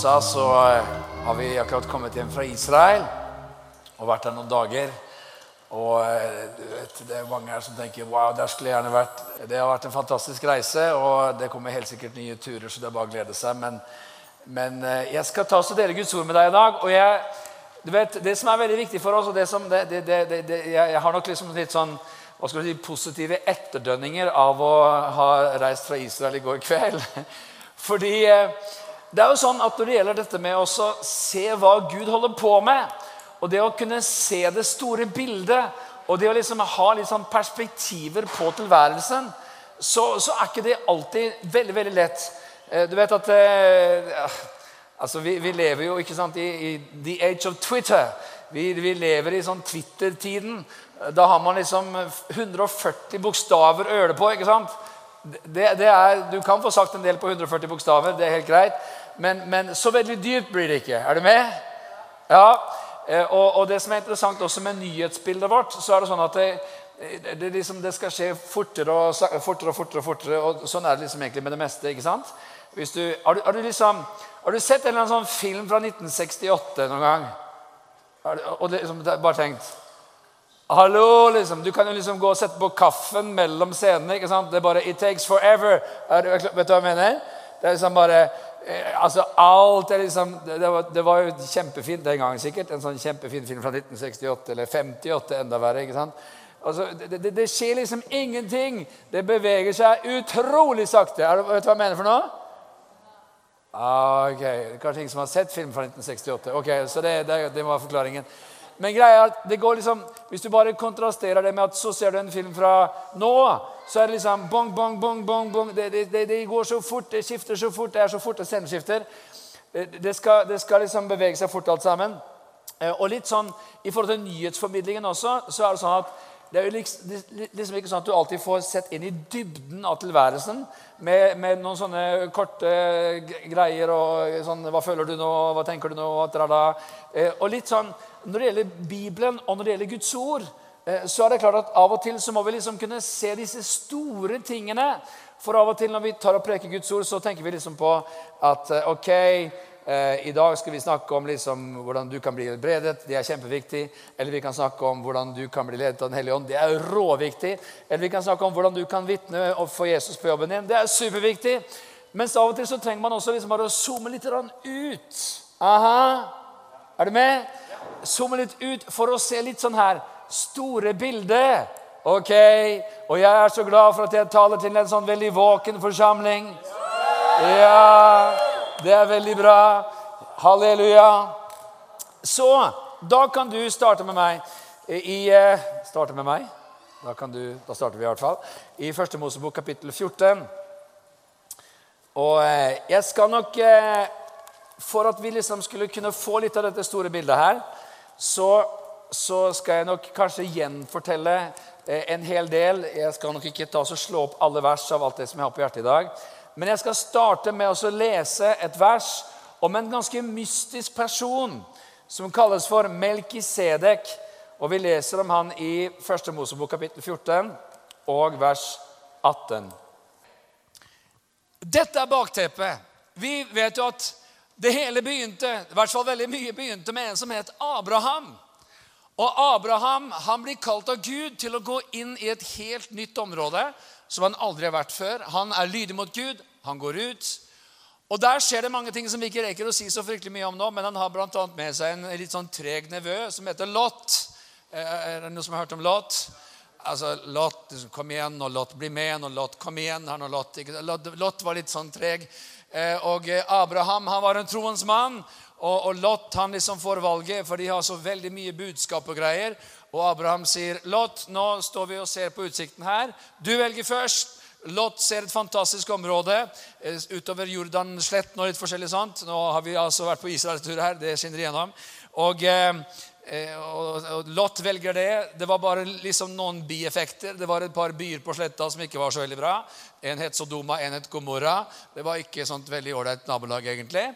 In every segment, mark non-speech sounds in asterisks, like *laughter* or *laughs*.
sa, så eh, har vi akkurat kommet hjem fra Israel og vært der noen dager. Og eh, du vet, Det er mange her som tenker wow, der skulle jeg gjerne vært. Det har vært en fantastisk reise, og det kommer helt sikkert nye turer. så det er bare å glede seg. Men, men eh, jeg skal ta og dele Guds ord med deg i dag. og jeg, du vet, Det som er veldig viktig for oss, og det som, det, det, det, jeg, har nok liksom litt sånn hva skal du si, positive etterdønninger av å ha reist fra Israel i går kveld. *laughs* Fordi det er jo sånn at når det gjelder dette med å se hva Gud holder på med, og det å kunne se det store bildet, og det å liksom ha litt sånn perspektiver på tilværelsen, så, så, er ikke det alltid veldig veldig lett. Eh, du vet at eh, altså vi, vi, lever jo ikke sant, i, i the age of Twitter. Vi, vi lever i sånn Twitter-tiden. Da har man liksom 140 bokstaver å det på. ikke sant? Det, det er, du kan få sagt en del på 140 bokstaver, det er helt greit. Men, men så veldig dypt blir det ikke. Er du med? Ja. Eh, og, og, det som er interessant også med nyhetsbildet vårt, så er det sånn at det, det, liksom, det skal skje fortere og fortere og fortere. Og fortere, og sånn er det liksom egentlig med det meste. ikke sant? Du, har, du, har, du liksom, har, du, sett en eller annen sånn film fra 1968 noen gang? Og liksom, bare tenkt Hallo, liksom. Du kan jo liksom gå og sette på kaffen mellom scenene. ikke sant? Det er bare It takes forever. vet du hva jeg mener? Det er liksom bare altså alt er liksom, det var, det var, jo kjempefint den gangen sikkert. En sånn kjempefin film fra 1968 eller 58, enda verre. ikke sant? Altså, det, det, det, skjer liksom ingenting. Det beveger seg utrolig sakte. Er, vet du hva jeg mener for noe? Ah, ok, Kanskje ingen som har sett film fra 1968. Ok, så det, det var forklaringen. Men greia er at det går liksom, hvis du bare kontrasterer det med at så ser du en film fra nå, så er det liksom bong, bong, bong, bong, bong. Det, det, det går så fort, det skifter så fort, det er så fort det sceneskifter. Det skal, det skal liksom bevege seg fort, alt sammen. Eh, og litt sånn, I forhold til nyhetsformidlingen også, så er det sånn at det er liksom, liksom, ikke sånn at du alltid får sett inn i dybden av tilværelsen med, med noen sånne korte greier og sånn Hva føler du nå? Hva tenker du nå? Eh, og litt sånn når det gjelder Bibelen og når det gjelder Guds ord, eh, så er det klart at av og til så må vi liksom kunne se disse store tingene. For av og til når vi tar og preker Guds ord, så tenker vi liksom på at eh, ok, eh, i dag skal vi snakke om liksom hvordan du kan bli helbredet. Det er kjempeviktig. Eller vi kan snakke om hvordan du kan bli ledet av Den hellige ånd. Det er råviktig. Eller vi kan snakke om hvordan du kan vitne og få Jesus på jobben din. Det er superviktig. Mens av og til så trenger man også liksom bare å zoome litt ut. Aha. Er du med? Zoome litt ut for å se litt sånn her store bilde Ok, Og jeg er så glad for at jeg taler til en sånn veldig våken forsamling. Ja, det er veldig bra. Halleluja. Så da kan du starte med meg i eh, Starte med meg? Da, kan du, da starter vi i hvert fall. I Første Mosebok kapittel 14. Og eh, jeg skal nok eh, For at vi liksom skulle kunne få litt av dette store bildet her, så, så, skal jeg nok kanskje gjenfortelle eh, en hel del. Jeg skal nok ikke ta og slå opp alle vers av alt det som jeg har på hjertet i dag. Men jeg skal starte med å lese et vers om en ganske mystisk person som kalles for Melkisedek. Og vi leser om han i 1. Mosebok kapittel 14 og vers 18. Dette er bakteppet. Vi vet jo at det hele begynte, i hvert fall veldig mye begynte med en som het Abraham. Og Abraham han blir kalt av Gud til å gå inn i et helt nytt område som han aldri har vært før. Han er lydig mot Gud, han går ut. Og Der skjer det mange ting som vi ikke rekker å si så fryktelig mye om nå. Men han har bl.a. med seg en litt sånn treg nevø som heter Lot. Eh, er det noen som har hørt om Lot? Altså, Lot, kom igjen, og Lot bli med, og Lot kom igjen. Lot, Lot var litt sånn treg. Eh, og eh, Abraham han var en troens mann. Og, og Lot han liksom får valget, for de har så veldig mye budskap og greier. Og Abraham sier, 'Lot, nå står vi og ser på utsikten her. Du velger først.' Lot ser et fantastisk område utover utover Jordansletten og litt forskjellig sånt. Nå har vi altså vært på Israelstur her. Det skinner igjennom. Og eh, Eh, og Lot velger det. Det var bare liksom noen bieffekter. Det var et par byer på sletta som ikke var så veldig bra. En het Sodoma, en het Gomorra. Det var ikke sånt veldig ålreit nabolag, egentlig.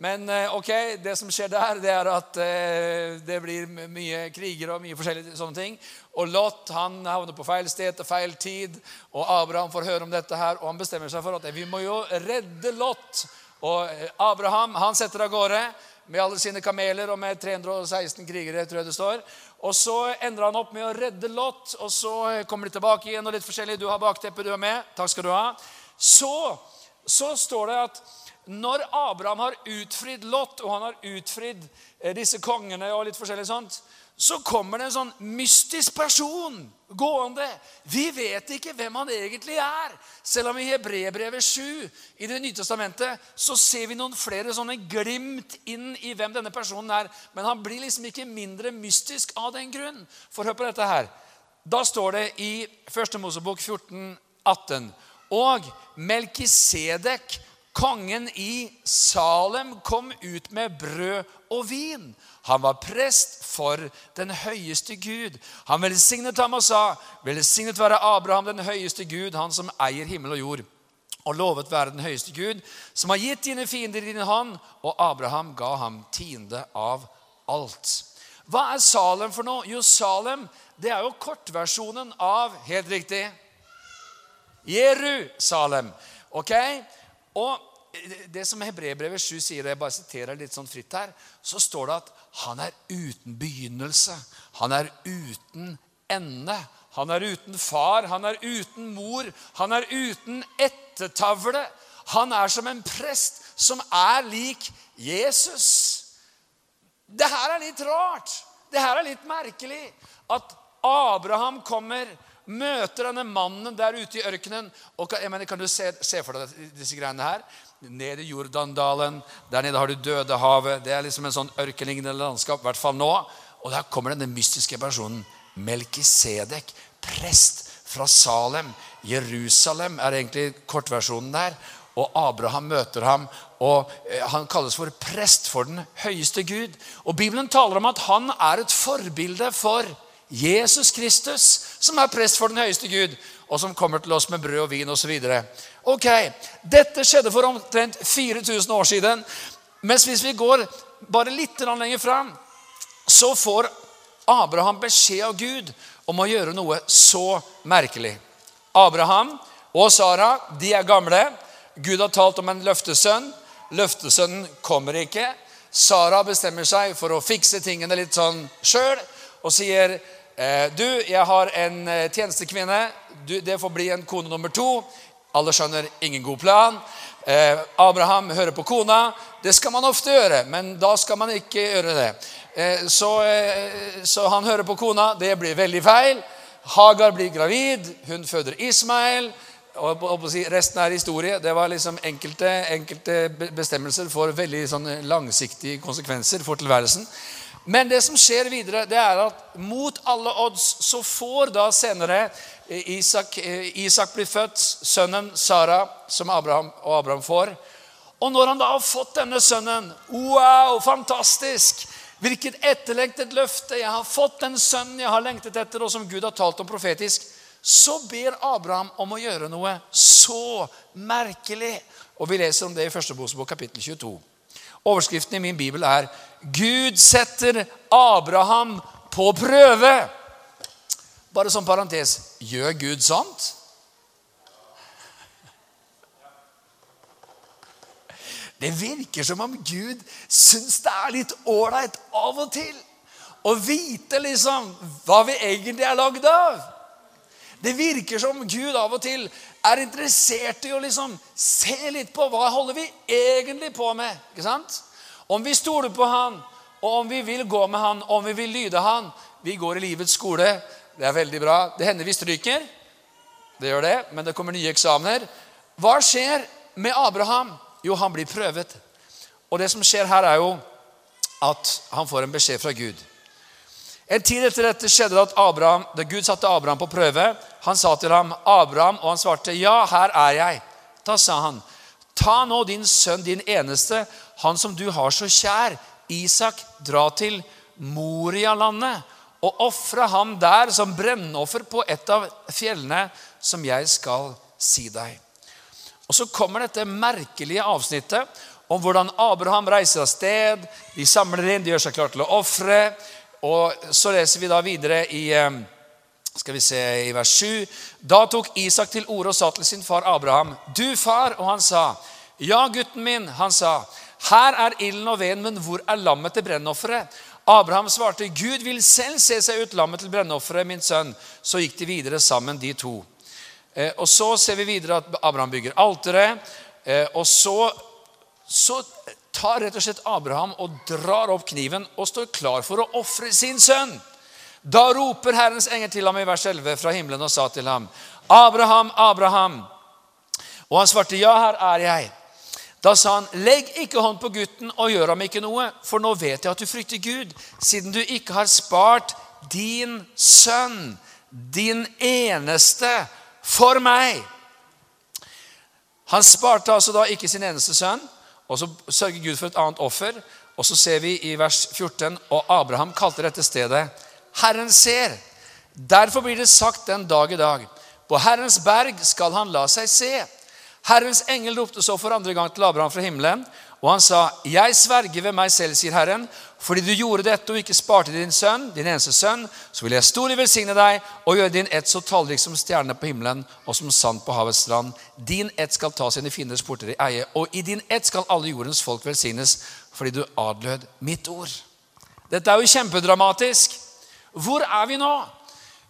Men eh, ok, det som skjer der, det er at eh, det blir mye kriger og mye forskjellige sånne ting. Og Lot han havner på feil sted til feil tid. Og Abraham får høre om dette her, og han bestemmer seg for at vi må jo redde Lot Og Abraham han setter av gårde med alle sine kameler og med 316 krigere. tror jeg det står. Og Så ender han opp med å redde Lot, og så kommer de tilbake igjen. og litt forskjellig. Du har bakteppet, du er med. Takk skal du ha. Så, så står det at når Abraham har utfridd Lot, og han har utfridd eh, disse kongene og litt forskjellig sånt, så kommer det en sånn mystisk person gående. Vi vet ikke hvem han egentlig er. Selv om i Hebrebrevet 7 i Det nye testamentet så ser vi noen flere sånne glimt inn i hvem denne personen er. Men han blir liksom ikke mindre mystisk av den grunn. For hør på dette her. Da står det i 1. Mosebok 14, 18. Og Melkisedek, kongen i Salem, kom ut med brød og vin. Han var prest for den høyeste Gud. Han velsignet ham og sa, 'Velsignet være Abraham, den høyeste Gud, han som eier himmel og jord.' Og lovet være den høyeste Gud, som har gitt dine fiender i din hånd. Og Abraham ga ham tiende av alt. Hva er Salem for noe? Jo, Salem det er jo kortversjonen av Helt riktig Jerusalem. Ok? Og det som Hebrebrevet 7 sier, jeg bare siterer litt sånn fritt her, så står det at han er uten begynnelse. Han er uten ende. Han er uten far, han er uten mor, han er uten ettertavle. Han er som en prest som er lik Jesus. Det her er litt rart. Det her er litt merkelig. At Abraham kommer møter denne mannen der ute i ørkenen. og mener, Kan du se, se for deg disse greiene her? Nede i Jordandalen. Der nede har du Dødehavet. Det er liksom en sånn ørkenlignende landskap. I hvert fall nå. Og der kommer denne mystiske personen. Melkisedek, prest fra Salem. Jerusalem er egentlig kortversjonen der. Og Abraham møter ham, og eh, han kalles for prest for den høyeste Gud. Og Bibelen taler om at han er et forbilde for Jesus Kristus, som er prest for den høyeste Gud, og som kommer til oss med brød og vin osv. Ok, Dette skjedde for omtrent 4000 år siden. Mens hvis vi går bare litt lenger fram, så får Abraham beskjed av Gud om å gjøre noe så merkelig. Abraham og Sara de er gamle. Gud har talt om en løftesønn. Løftesønnen kommer ikke. Sara bestemmer seg for å fikse tingene litt sånn sjøl og sier du, jeg har en eh, tjenestekvinne. Du, det får bli en kone nummer to. Alle skjønner ingen god plan. Eh, Abraham hører på kona. Det skal man ofte gjøre, men da skal man ikke gjøre det. Så, så han hører på kona. Det blir veldig feil. Hagar blir gravid. Hun føder Ismael. Og, og, resten er historie. Det var liksom enkelte, enkelte bestemmelser for veldig sånn langsiktige konsekvenser for tilværelsen. Men det som skjer videre, det er at mot alle odds så får da senere Isak, Isak blir født, sønnen Sara, som Abraham og Abraham får. Og når han da har fått denne sønnen Wow, fantastisk! Hvilket etterlengtet løfte! Jeg har fått den sønnen jeg har lengtet etter, og som Gud har talt om profetisk. Så ber Abraham om å gjøre noe så merkelig. Og vi leser om det i første Mosebok kapittel 22. Overskriften i min bibel er 'Gud setter Abraham på prøve'. Bare som parentes gjør Gud sånt? Det virker som om Gud syns det er litt ålreit av og til å vite liksom hva vi egentlig er lagd av. Det virker som Gud av og til er interessert i å liksom se litt på hva holder vi egentlig på med. ikke sant? Om vi stoler på Han, og om vi vil gå med Han, om vi vil lyde Han Vi går i livets skole. Det er veldig bra. Det hender vi stryker. Det gjør det, men det kommer nye eksamener. Hva skjer med Abraham? Jo, han blir prøvet. Og det som skjer her, er jo at han får en beskjed fra Gud. En tid etter dette skjedde det at Abraham, da Gud satte Abraham på prøve. Han sa til ham, 'Abraham', og han svarte, 'Ja, her er jeg'. Da sa han, 'Ta nå din sønn, din eneste, han som du har så kjær, Isak, dra til Morialandet og ofre ham der som brennoffer på et av fjellene som jeg skal si deg.' Og Så kommer dette merkelige avsnittet om hvordan Abraham reiser av sted. De samler inn, de gjør seg klar til å ofre. Og så leser vi da videre i eh, skal vi se i vers 7. Da tok Isak til orde og sa til sin far Abraham, 'Du, far', og han sa, Ja, gutten min, han sa. Her er ilden og veden, men hvor er lammet til brennofferet? Abraham svarte, Gud vil selv se seg ut lammet til brennofferet, min sønn. Så gikk de videre sammen, de to. Eh, og Så ser vi videre at Abraham bygger alteret. Eh, og så, så tar rett og slett Abraham og drar opp kniven og står klar for å ofre sin sønn. Da roper Herrens engel til ham i vers 11 fra himmelen og sa til ham, Abraham, Abraham. Og han svarte, ja, her er jeg. Da sa han, legg ikke hånd på gutten og gjør ham ikke noe, for nå vet jeg at du frykter Gud, siden du ikke har spart din sønn, din eneste, for meg. Han sparte altså da ikke sin eneste sønn, og så sørger Gud for et annet offer. Og så ser vi i vers 14, og Abraham kalte dette stedet Herren ser. Derfor blir det sagt den dag i dag. På Herrens berg skal han la seg se. Herrens engel ropte så for andre gang til Abraham fra himmelen, og han sa, 'Jeg sverger ved meg selv', sier Herren, 'fordi du gjorde dette og ikke sparte din sønn, din eneste sønn, så vil jeg storlig velsigne deg og gjøre din ett så tallrik som stjernene på himmelen og som sand på havets strand. Din ett skal ta sine fienders porter i eie, og i din ett skal alle jordens folk velsignes, fordi du adlød mitt ord. Dette er jo kjempedramatisk. Hvor er vi nå?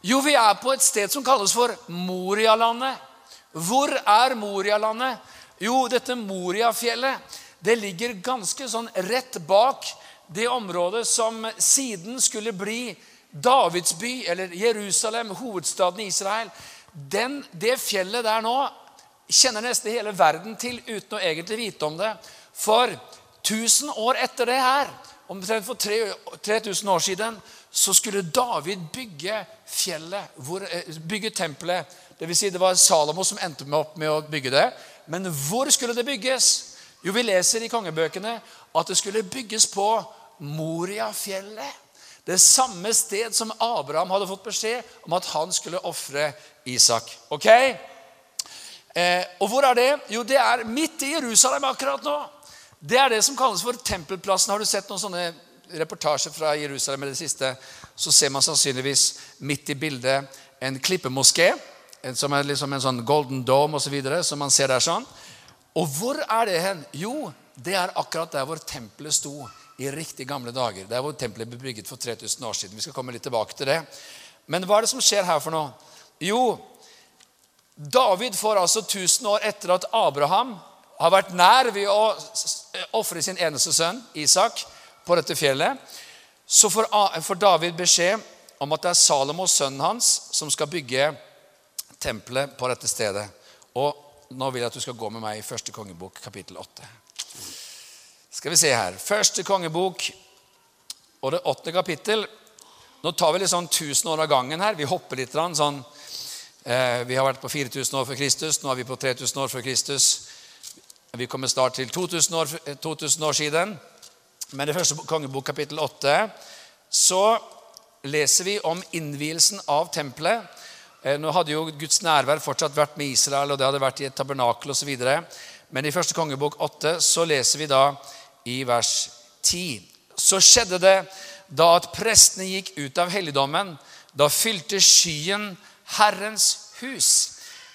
Jo, vi er på et sted som kalles for Morialandet. Hvor er Morialandet? Jo, dette Moriafjellet det ligger ganske sånn rett bak det området som siden skulle bli Davids by, eller Jerusalem, hovedstaden i Israel. Den, det fjellet der nå kjenner nesten hele verden til uten å egentlig vite om det. For 1000 år etter det her, omtrent for 3000 år siden, så skulle David bygge fjellet, eh, bygge tempelet det, vil si det var Salomo som endte opp med å bygge det. Men hvor skulle det bygges? Jo, Vi leser i kongebøkene at det skulle bygges på Moriafjellet. Det samme sted som Abraham hadde fått beskjed om at han skulle ofre Isak. Ok? Eh, og hvor er det? Jo, det er midt i Jerusalem akkurat nå. Det er det som kalles for Tempelplassen. Har du sett noen sånne reportasjer fra Jerusalem i det siste, så ser man sannsynligvis midt i bildet en klippemoské som er liksom en sånn golden dome osv. som man ser der sånn. Og hvor er det hen? Jo, det er akkurat der hvor tempelet sto i riktig gamle dager. Der hvor tempelet ble bygget for 3000 år siden. Vi skal komme litt tilbake til det. Men hva er det som skjer her for noe? Jo, David får altså 1000 år etter at Abraham har vært nær ved å ofre sin eneste sønn, Isak, på dette fjellet. Så får David beskjed om at det er Salomos, sønnen hans, som skal bygge tempelet på dette stedet. Og nå vil jeg at du skal gå med meg i første kongebok, kapittel 8. Skal vi se her. Første kongebok og det åttende kapittel. Nå tar vi litt sånn 1000 år av gangen her. Vi hopper litt. sånn, eh, Vi har vært på 4000 år før Kristus. Nå er vi på 3000 år før Kristus. Vi kommer snart til 2000 år, 2000 år siden. Men i første kongebok, kapittel 8, så leser vi om innvielsen av tempelet. Eh, nå hadde jo Guds nærvær fortsatt vært med Israel, og det hadde vært i et tabernakel osv. Men i første kongebok 8 så leser vi da i vers 10. Så skjedde det da at prestene gikk ut av helligdommen. Da fylte skyen Herrens hus.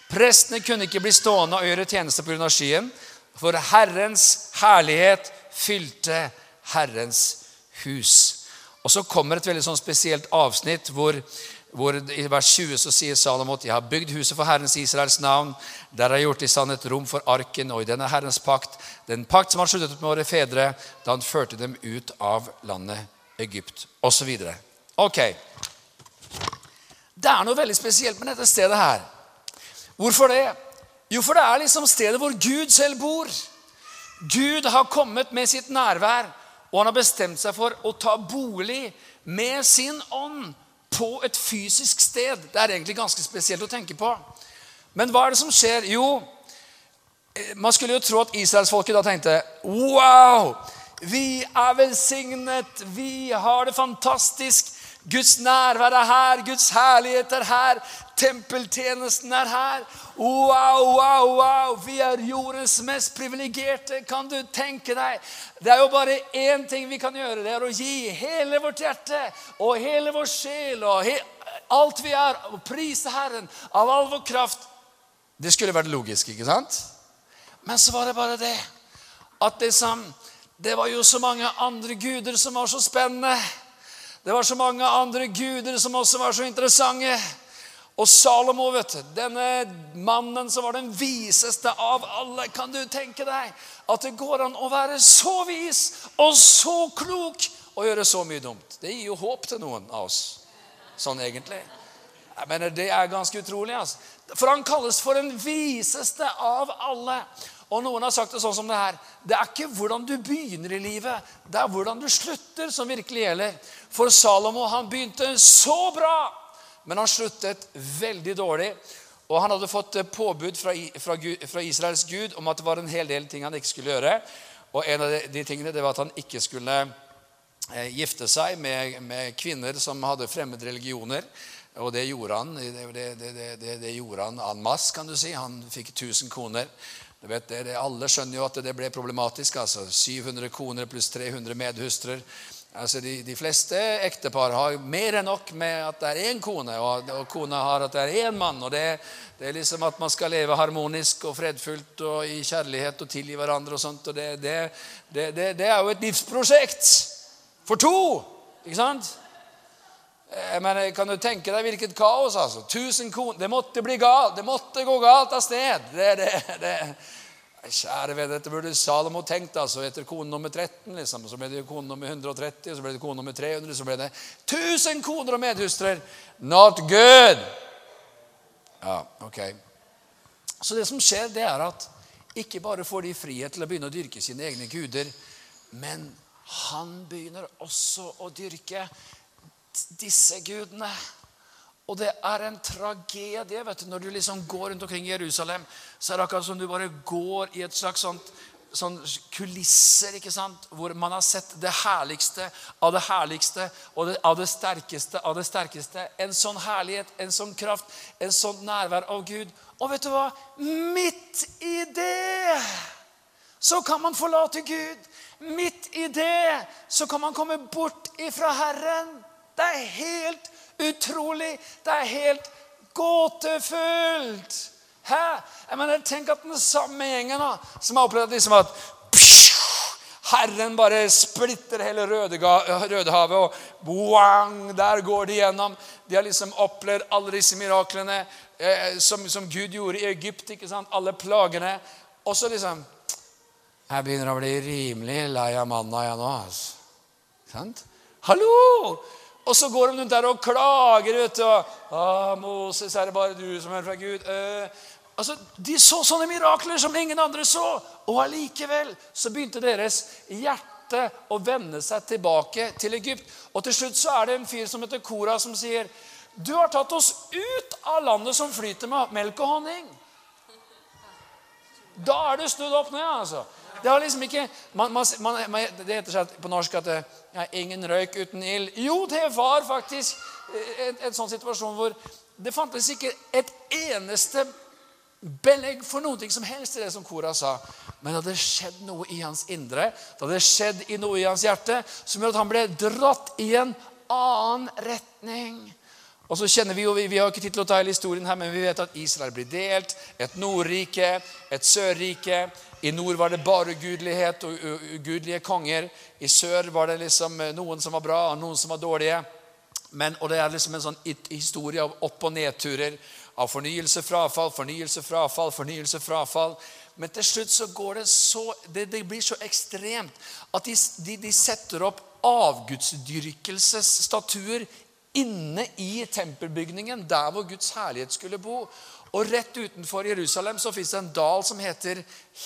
Prestene kunne ikke bli stående og gjøre tjeneste pga. skyen, for Herrens herlighet fylte Herrens hus. Og Så kommer et veldig sånn spesielt avsnitt hvor hvor I vers 20 så sier Salomot, 'Jeg har bygd huset for Herrens Israels navn.' 'Der har jeg gjort i sannhet rom for arken, og i denne Herrens pakt.' 'Den pakt som han sluttet med våre fedre da han førte dem ut av landet Egypt.' Osv. Ok. Det er noe veldig spesielt med dette stedet her. Hvorfor det? Jo, for det er liksom stedet hvor Gud selv bor. Gud har kommet med sitt nærvær, og han har bestemt seg for å ta bolig med sin ånd på et fysisk sted. Det er egentlig ganske spesielt å tenke på. Men hva er det som skjer? Jo, eh, man skulle jo tro at israelsfolket da tenkte Wow! Vi er velsignet. Vi har det fantastisk. Guds nærvær er her. Guds herlighet er her. Tempeltjenesten er her. Wow, wow, wow! Vi er jordens mest privilegerte. Kan du tenke deg? Det er jo bare én ting vi kan gjøre. Det er å gi hele vårt hjerte og hele vår sjel og alt vi er, og prise Herren av all vår kraft. Det skulle vært logisk, ikke sant? Men så var det bare det at liksom, det var jo så mange andre guder som var så spennende. Det var så mange andre guder som også var så interessante. Og Salomo, vet du, denne mannen som var den viseste av alle Kan du tenke deg at det går an å være så vis og så klok og gjøre så mye dumt? Det gir jo håp til noen av oss, sånn egentlig. Jeg mener, Det er ganske utrolig. altså. For han kalles for den viseste av alle. Og noen har sagt det sånn som det her. Det er ikke hvordan du begynner i livet, det er hvordan du slutter, som virkelig gjelder. For Salomo han begynte så bra, men han sluttet veldig dårlig. Og han hadde fått påbud fra, fra, fra Israels gud om at det var en hel del ting han ikke skulle gjøre. Og en av de, de tingene det var at han ikke skulle eh, gifte seg med, med kvinner som hadde fremmede religioner. Og det gjorde han det, det, det, gjorde han en masse, kan du si. Han fikk 1000 koner. Vet, alle skjønner jo at det ble problematisk. altså 700 koner pluss 300 medhustrer. Altså de, de, fleste ektepar har mer enn nok med at det er én kone, og, og kona har at det er én mann. og det, det, er liksom at man skal leve harmonisk og fredfullt og i kjærlighet og tilgi hverandre. og sånt, og det, det, det er jo et livsprosjekt for to. ikke sant? Jeg men kan du tenke deg hvilket kaos? altså. Tusen koner Det måtte bli galt. Det måtte gå galt av sted. Det, det, det. Kjære venn, dette burde Salomo tenkt. altså, Etter kone nummer 13, liksom. Så ble det kone nummer 130, så ble det kone nummer 300, så ble det 1000 koner og medhustrer. Not good! Ja, ok. Så det som skjer, det er at ikke bare får de frihet til å begynne å dyrke sine egne guder, men han begynner også å dyrke disse gudene. Og det er en tragedie vet du, når du liksom går rundt omkring i Jerusalem. Så er det akkurat som du bare går i et slags sånt, sånn kulisser ikke sant? hvor man har sett det herligste av det herligste og det, av det sterkeste av det sterkeste. En sånn herlighet, en sånn kraft, en sånn nærvær av Gud. Og vet du hva? Midt i det så kan man forlate Gud. Midt i det så kan man komme bort ifra Herren. Det er helt utrolig. Det er helt gåtefullt. Hæ? Jeg mener, Tenk at den samme gjengen da, som har opplevd liksom at Herren bare splitter hele Rødehavet, og boang, der går de gjennom. De har liksom opplevd alle disse miraklene eh, som, som, Gud gjorde i Egypt. ikke sant? Alle plagene. Og så liksom Jeg begynner å bli rimelig lei av manna, jeg nå. altså. Sant? Hallo! Og så går de rundt der og klager. vet du. Ah, 'Moses, er det bare du som er fra Gud?' Eh, altså, De så sånne mirakler som ingen andre så. Og allikevel så begynte deres hjerte å vende seg tilbake til Egypt. Og til slutt så er det en fyr som heter Kora, som sier, 'Du har tatt oss ut av landet som flyter med melk og honning.' Da er det snudd opp ned. altså. Det var liksom ikke man, man, man, Det heter seg på norsk at det er ingen røyk uten ild. Jo, det var faktisk en, en sånn situasjon hvor det fantes ikke et eneste belegg for noe som helst i det som Kora sa. Men det hadde skjedd noe i hans indre, det hadde skjedd i noe i hans hjerte, som gjorde at han ble dratt i en annen retning. Og så kjenner Vi jo, vi har ikke tid til å ta hele historien her, men vi vet at Israel blir delt. Et Nordrike, et Sørrike. I nord var det bare ugudelighet og ugudelige konger. I sør var det liksom eh, noen som var bra, og noen som var dårlige. Men, og Det er liksom en sånn historie av opp- og nedturer. Av fornyelse, frafall, fornyelse, frafall, fornyelse, frafall. Men til slutt så går det så Det, det blir så ekstremt at de, de, de setter opp avgudsdyrkelsesstatuer inne i tempelbygningen, der hvor Guds herlighet skulle bo. Og rett utenfor Jerusalem så fins det en dal som heter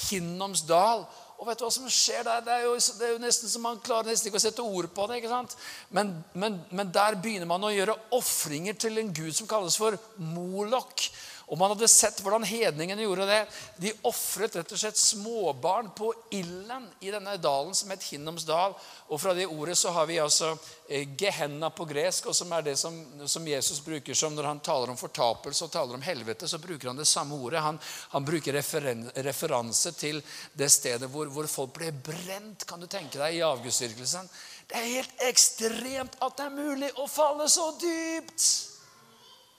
Hinnoms dal. Og vet du hva som skjer der? Det er jo, det er jo nesten som Man klarer nesten ikke å sette ord på det. ikke sant? Men, men, men der begynner man å gjøre ofringer til en gud som kalles for Molok. Og man hadde sett hvordan hedningene gjorde det. De ofret rett og slett småbarn på ilden i denne dalen som het Hinnoms dal. Og fra det ordet så har vi altså eh, Gehenna på gresk, og som er det som, som, Jesus bruker som når han taler om fortapelse og taler om helvete, så bruker han det samme ordet. Han, han bruker referen, referanse til det stedet hvor, hvor, folk ble brent, kan du tenke deg, i avgudsdyrkelsen. Det er helt ekstremt at det er mulig å falle så dypt.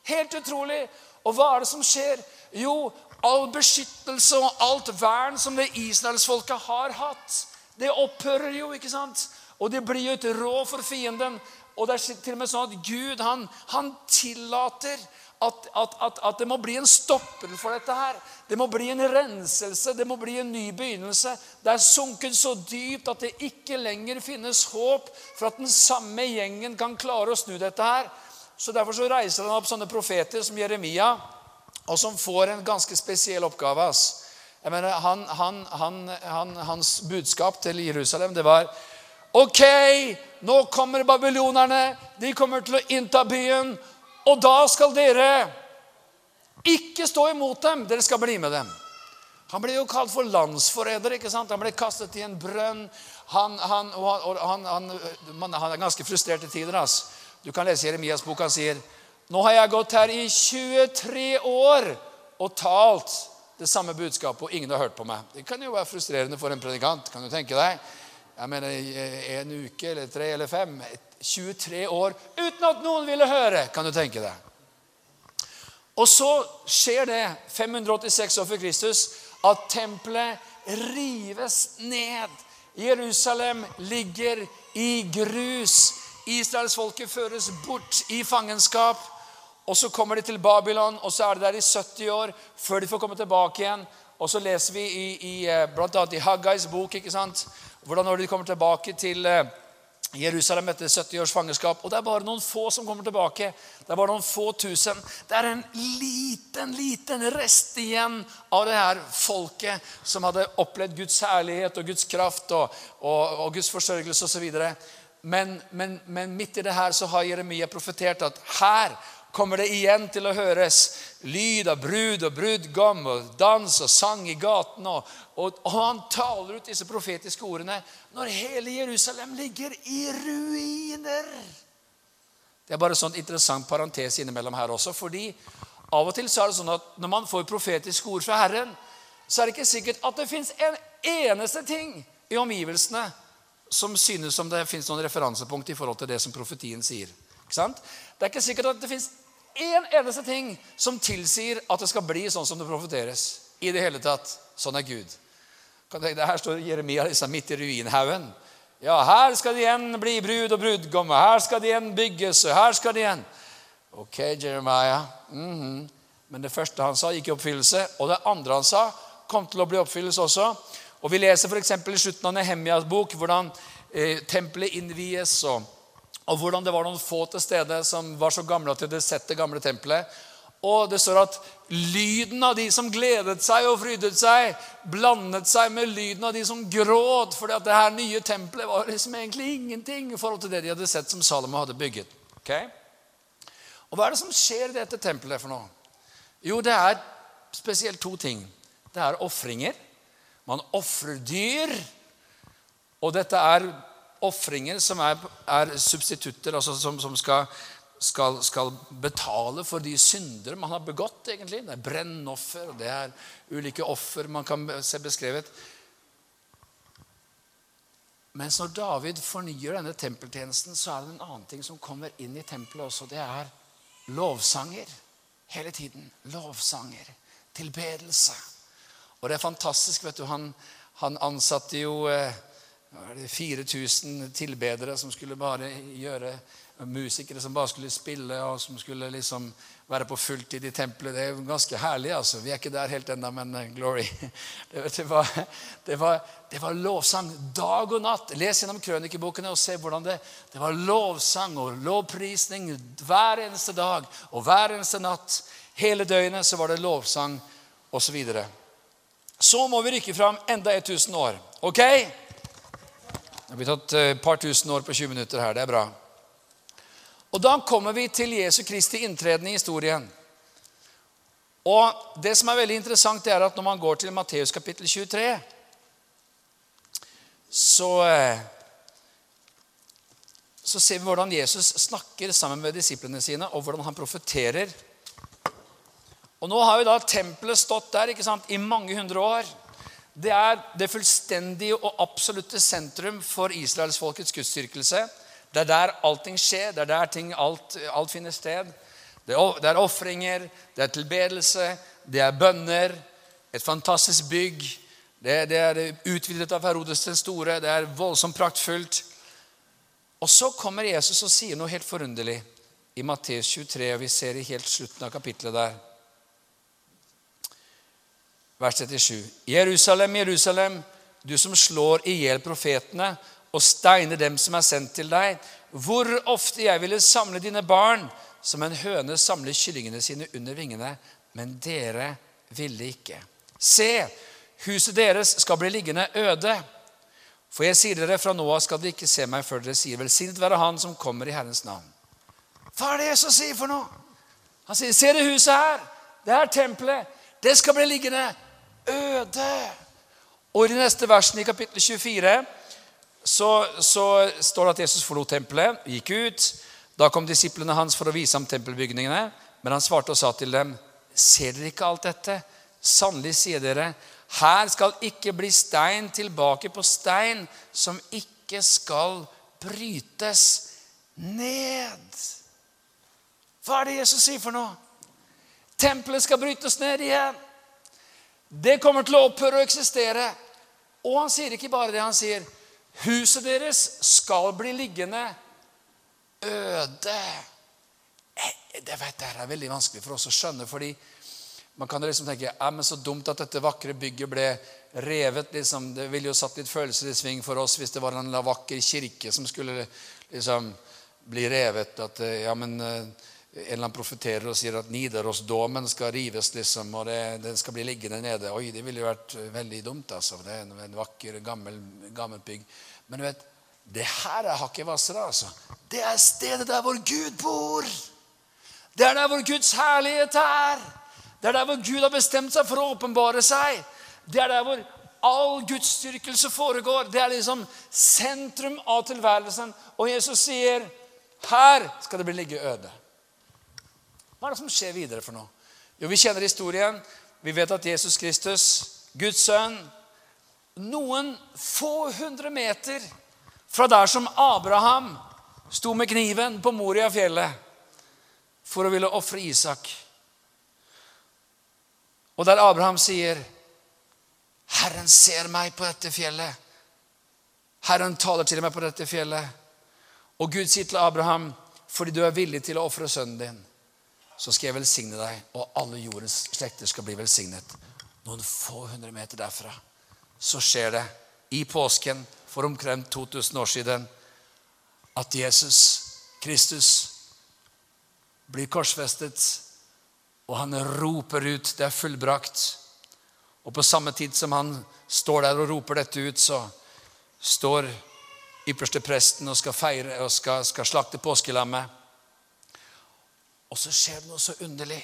Helt utrolig. Og hva er det som skjer? Jo, all beskyttelse og alt vern som det israelsfolket har hatt, det opphører jo, ikke sant? Og det blir jo et rå for fienden. Og det er til og med sånn at Gud han, han tillater at, at, at, at, det må bli en stopper for dette her. Det må bli en renselse, det må bli en ny begynnelse. Det er sunket så dypt at det ikke lenger finnes håp for at den samme gjengen kan klare å snu dette her. Så Derfor så reiser han opp sånne profeter som Jeremia, og som får en ganske spesiell oppgave. ass. Jeg mener, han, han, han, Hans budskap til Jerusalem det var Ok, nå kommer babylonerne. De kommer til å innta byen. Og da skal dere ikke stå imot dem. Dere skal bli med dem. Han ble jo kalt for landsforræder. Han ble kastet i en brønn. Han, han, han, han, er ganske frustrert i tider. Altså. Du kan lese Jeremias bok. Han sier, 'Nå har jeg gått her i 23 år og talt det samme budskapet, og ingen har hørt på meg.' Det kan jo være frustrerende for en predikant. kan du tenke deg. Jeg mener en uke eller tre eller fem. 23 år uten at noen ville høre, kan du tenke deg. Og så skjer det 586 år før Kristus at tempelet rives ned. Jerusalem ligger i grus. Israelsfolket føres bort i fangenskap. Og Så kommer de til Babylon, og så er de der i 70 år før de får komme tilbake igjen. Og så leser vi i, i eh, blant annet i Haggais bok ikke sant? hvordan når de kommer tilbake til eh, Jerusalem etter 70 års fangenskap. Og det er bare noen få som kommer tilbake. Det er bare noen få tusen. Det er en liten, liten rest igjen av det her folket som hadde opplevd Guds herlighet og Guds kraft og, og, og Guds forsørgelse osv. Men, men, men midt i det her så har Jeremia profetert at her kommer det igjen til å høres lyd av brud og brudgom og dans og sang i gaten. Og, og, og, han taler ut disse profetiske ordene når hele Jerusalem ligger i ruiner. Det er bare sånn interessant parentes innimellom her også. fordi av og til så er det sånn at når man får profetiske ord fra Herren, så er det ikke sikkert at det fins en eneste ting i omgivelsene som synes som det fins noen referansepunkt i forhold til det som profetien sier. Ikke sant? Det er ikke sikkert at det fins én eneste ting som tilsier at det skal bli sånn som det profeteres. I det hele tatt. Sånn er Gud. Her står Jeremia liksom midt i ruinhaugen. Ja, her skal det igjen bli brud og brudgomme. Her skal det igjen bygges. og her skal det igjen. Ok, Jeremiah. Mm -hmm. Men det første han sa, gikk i oppfyllelse. Og det andre han sa, kom til å bli oppfyllelse også. Og Vi leser f.eks. i slutten av Nehemjas bok hvordan eh, tempelet innvies. og og hvordan det var noen få til stede som var så gamle at de hadde sett det gamle tempelet. Og det står at lyden av de som gledet seg og frydet seg, blandet seg med lyden av de som gråt, fordi at det her nye tempelet var liksom egentlig ingenting i forhold til det de hadde sett som Salomo hadde bygget. Okay? Og Hva er det som skjer i dette tempelet for noe? Jo, det er spesielt to ting. Det er ofringer. Man ofrer dyr. Og dette er ofringer som er, er substitutter, altså som, som skal, skal, skal, betale for de syndere man har begått. egentlig. Det er brennoffer, og det er ulike offer man kan se beskrevet. Mens når David fornyer denne tempeltjenesten, så er det en annen ting som kommer inn i tempelet også. Det er lovsanger. Hele tiden. Lovsanger. Tilbedelse. Og det er fantastisk. vet du, Han, han ansatte jo eh, var 4000 tilbedere som skulle bare gjøre Musikere som bare skulle spille, og som skulle liksom være på fulltid i tempelet. Det er jo ganske herlig. altså. Vi er ikke der helt ennå, men uh, glory. *laughs* Det, det, var, det, var, det, var, lovsang dag og natt. Les gjennom krønikebokene og se hvordan det Det var lovsang og lovprisning hver eneste dag og hver eneste natt. Hele døgnet så var det lovsang osv. Så, videre. Så må vi rykke fram enda 1000 år. Ok? Det har tatt et par tusen år på 20 minutter her. Det er bra. Og Da kommer vi til Jesu Kristi inntreden i historien. Og Det som er veldig interessant, det er at når man går til Matteus kapittel 23, så, eh, så ser vi hvordan Jesus snakker sammen med disiplene sine, og hvordan han profeterer. Og Nå har jo da tempelet stått der ikke sant, i mange hundre år. Det er det fullstendige og absolutte sentrum for israelsfolkets gudsdyrkelse. Det er der allting skjer. Det er der ting, alt, alt finner sted. Det er ofringer, det er tilbedelse, det er bønner. Et fantastisk bygg. Det, det er utvidet av Herodes den store. Det er voldsomt praktfullt. Og så kommer Jesus og sier noe helt forunderlig i Matteus 23. og Vi ser i helt slutten av kapittelet der. Vers 37. Jerusalem, Jerusalem, du som slår i hjel profetene og steiner dem som er sendt til deg. Hvor ofte jeg ville samle dine barn som en høne samler kyllingene sine under vingene, men dere ville ikke. Se, huset deres skal bli liggende øde. For jeg sier dere, fra nå av skal dere ikke se meg før dere sier, velsignet være Han som kommer i Herrens navn. Hva er det Jesus sier for noe? Han sier, se det huset her. Det er tempelet. Det skal bli liggende øde. Og i de neste versene i kapittel 24 så, så står det at Jesus forlot tempelet, gikk ut. Da kom disiplene hans for å vise ham tempelbygningene. Men han svarte og sa til dem, ser dere ikke alt dette? Sannelig sier dere, her skal ikke bli stein tilbake på stein som ikke skal brytes ned. Hva er det Jesus sier for noe? Tempelet skal brytes ned igjen. Det kommer til å opphøre å eksistere. Og han sier ikke bare det. Han sier huset deres skal bli liggende øde. Eh, det vet jeg er veldig vanskelig for oss å skjønne. fordi man kan liksom tenke ja, men så dumt at dette vakre bygget ble revet. Liksom. Det ville jo satt litt følelser i sving for oss hvis det var en vakker kirke som skulle liksom bli revet. At eh, ja, men eh, en eller annen profeterer og sier at Nidarosdomen skal rives, liksom, og det, den skal bli liggende nede. Oi, det ville jo vært veldig dumt. altså. Det er en vakker, gammel, gammel bygg. Men du vet, det her er hakket hvassere. Altså. Det er stedet der hvor Gud bor. Det er der hvor Guds herlighet er. Det er der hvor Gud har bestemt seg for å åpenbare seg. Det er der hvor all gudsdyrkelse foregår. Det er liksom sentrum av tilværelsen. Og Jesus sier, 'Her skal det bli ligge øde'. Hva er det som skjer videre for noe? Jo, Vi kjenner historien. Vi vet at Jesus Kristus, Guds sønn, noen få hundre meter fra der som Abraham sto med kniven på Moria-fjellet for å ville ofre Isak. Og der Abraham sier, 'Herren ser meg på dette fjellet.' Herren taler til meg på dette fjellet. Og Gud sier til Abraham, 'Fordi du er villig til å ofre sønnen din' så skal jeg velsigne deg, og alle jordens slekter skal bli velsignet. Noen få hundre meter derfra så skjer det i påsken for omkring 2000 år siden at Jesus Kristus blir korsfestet, og han roper ut 'Det er fullbrakt'. Og på samme tid som han står der og roper dette ut, så står ypperste presten og skal feire og skal, skal slakte påskelammet. Og så skjer det noe så underlig.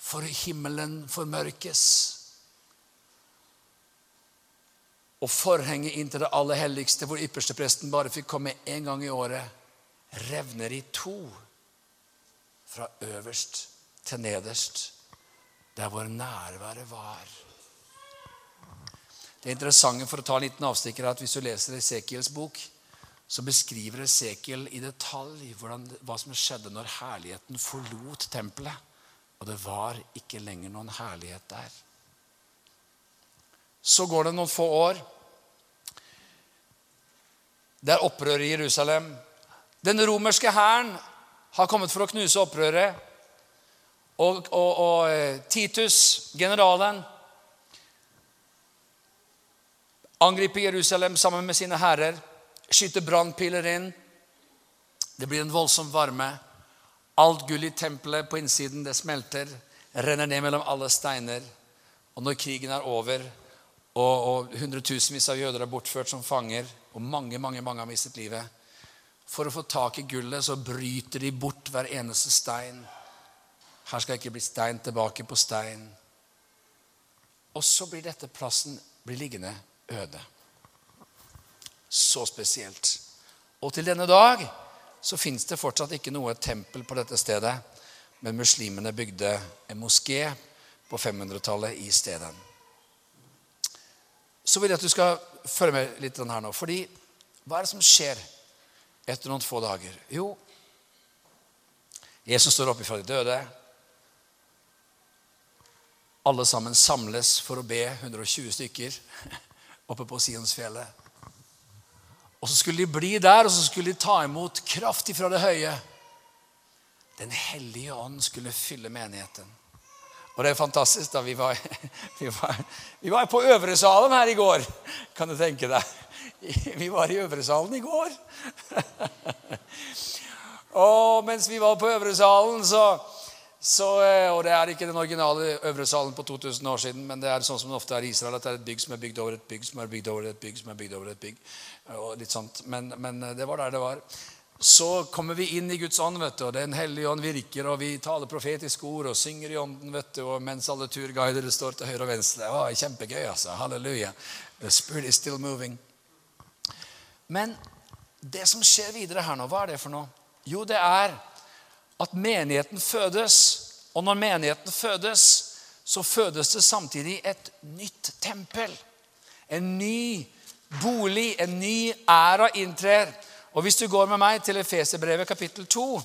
For himmelen formørkes. Og forhenget inn til det aller helligste, hvor ypperstepresten bare fikk komme én gang i året, revner i to. Fra øverst til nederst, der hvor nærværet var. Det interessante for å ta en liten avstikker er at hvis du leser Esekiels bok, så beskriver Esekiel i detalj hvordan, hva som skjedde når herligheten forlot tempelet. Og det var ikke lenger noen herlighet der. Så går det noen få år. Det er opprør i Jerusalem. Den romerske hæren har kommet for å knuse opprøret. Og, og, og eh, Titus, generalen, angriper Jerusalem sammen med sine hærer skyter brannpiler inn. Det blir en voldsom varme. Alt gull i tempelet på innsiden det smelter, renner ned mellom alle steiner. Og når krigen er over, og, og hundretusenvis av jøder er bortført som fanger, og mange mange, mange har mistet livet For å få tak i gullet så bryter de bort hver eneste stein. Her skal ikke bli stein tilbake på stein. Og så blir dette plassen blir liggende øde så spesielt. Og til denne dag så fins det fortsatt ikke noe tempel på dette stedet. Men muslimene bygde en moské på 500-tallet i stedet. Så vil jeg at du skal følge med litt her nå. fordi hva er det som skjer etter noen få dager? Jo, Jesus står opp ifra de døde. alle sammen samles for å be 120 stykker *laughs* oppe på Sionsfjellet. Og så skulle de bli der, og så skulle de ta imot kraft ifra det høye. Den hellige ånd skulle fylle menigheten. Og det er fantastisk. da Vi var, *laughs* vi var, vi var på Øvresalen her i går, kan du tenke deg. *laughs* Vi var i Øvre Salen i går. *laughs* Og mens vi var på Øvresalen, så, så eh, Og det er ikke den originale Øvre Salen på 2000 år siden, men det er sånn som det ofte er i Israel, at det er et bygg som er bygd over et bygg som er bygd over et bygg som er bygd over et bygg. Og litt sånt. Men, men eh, det var der det var. Så kommer vi inn i Guds ånd, vet du, og Den hellige ånd virker, og vi taler profetiske ord og synger i ånden, vet du, og mens alle turguidere står til høyre og venstre. Var kjempegøy, altså. Halleluja. The spirit is still moving. Men det som skjer videre her nå, hva er det for noe? Jo, det er at menigheten fødes. Og når menigheten fødes, så fødes det samtidig et nytt tempel. En ny bolig, en ny æra inntrer. Og hvis du går med meg til Efeserbrevet kapittel 2,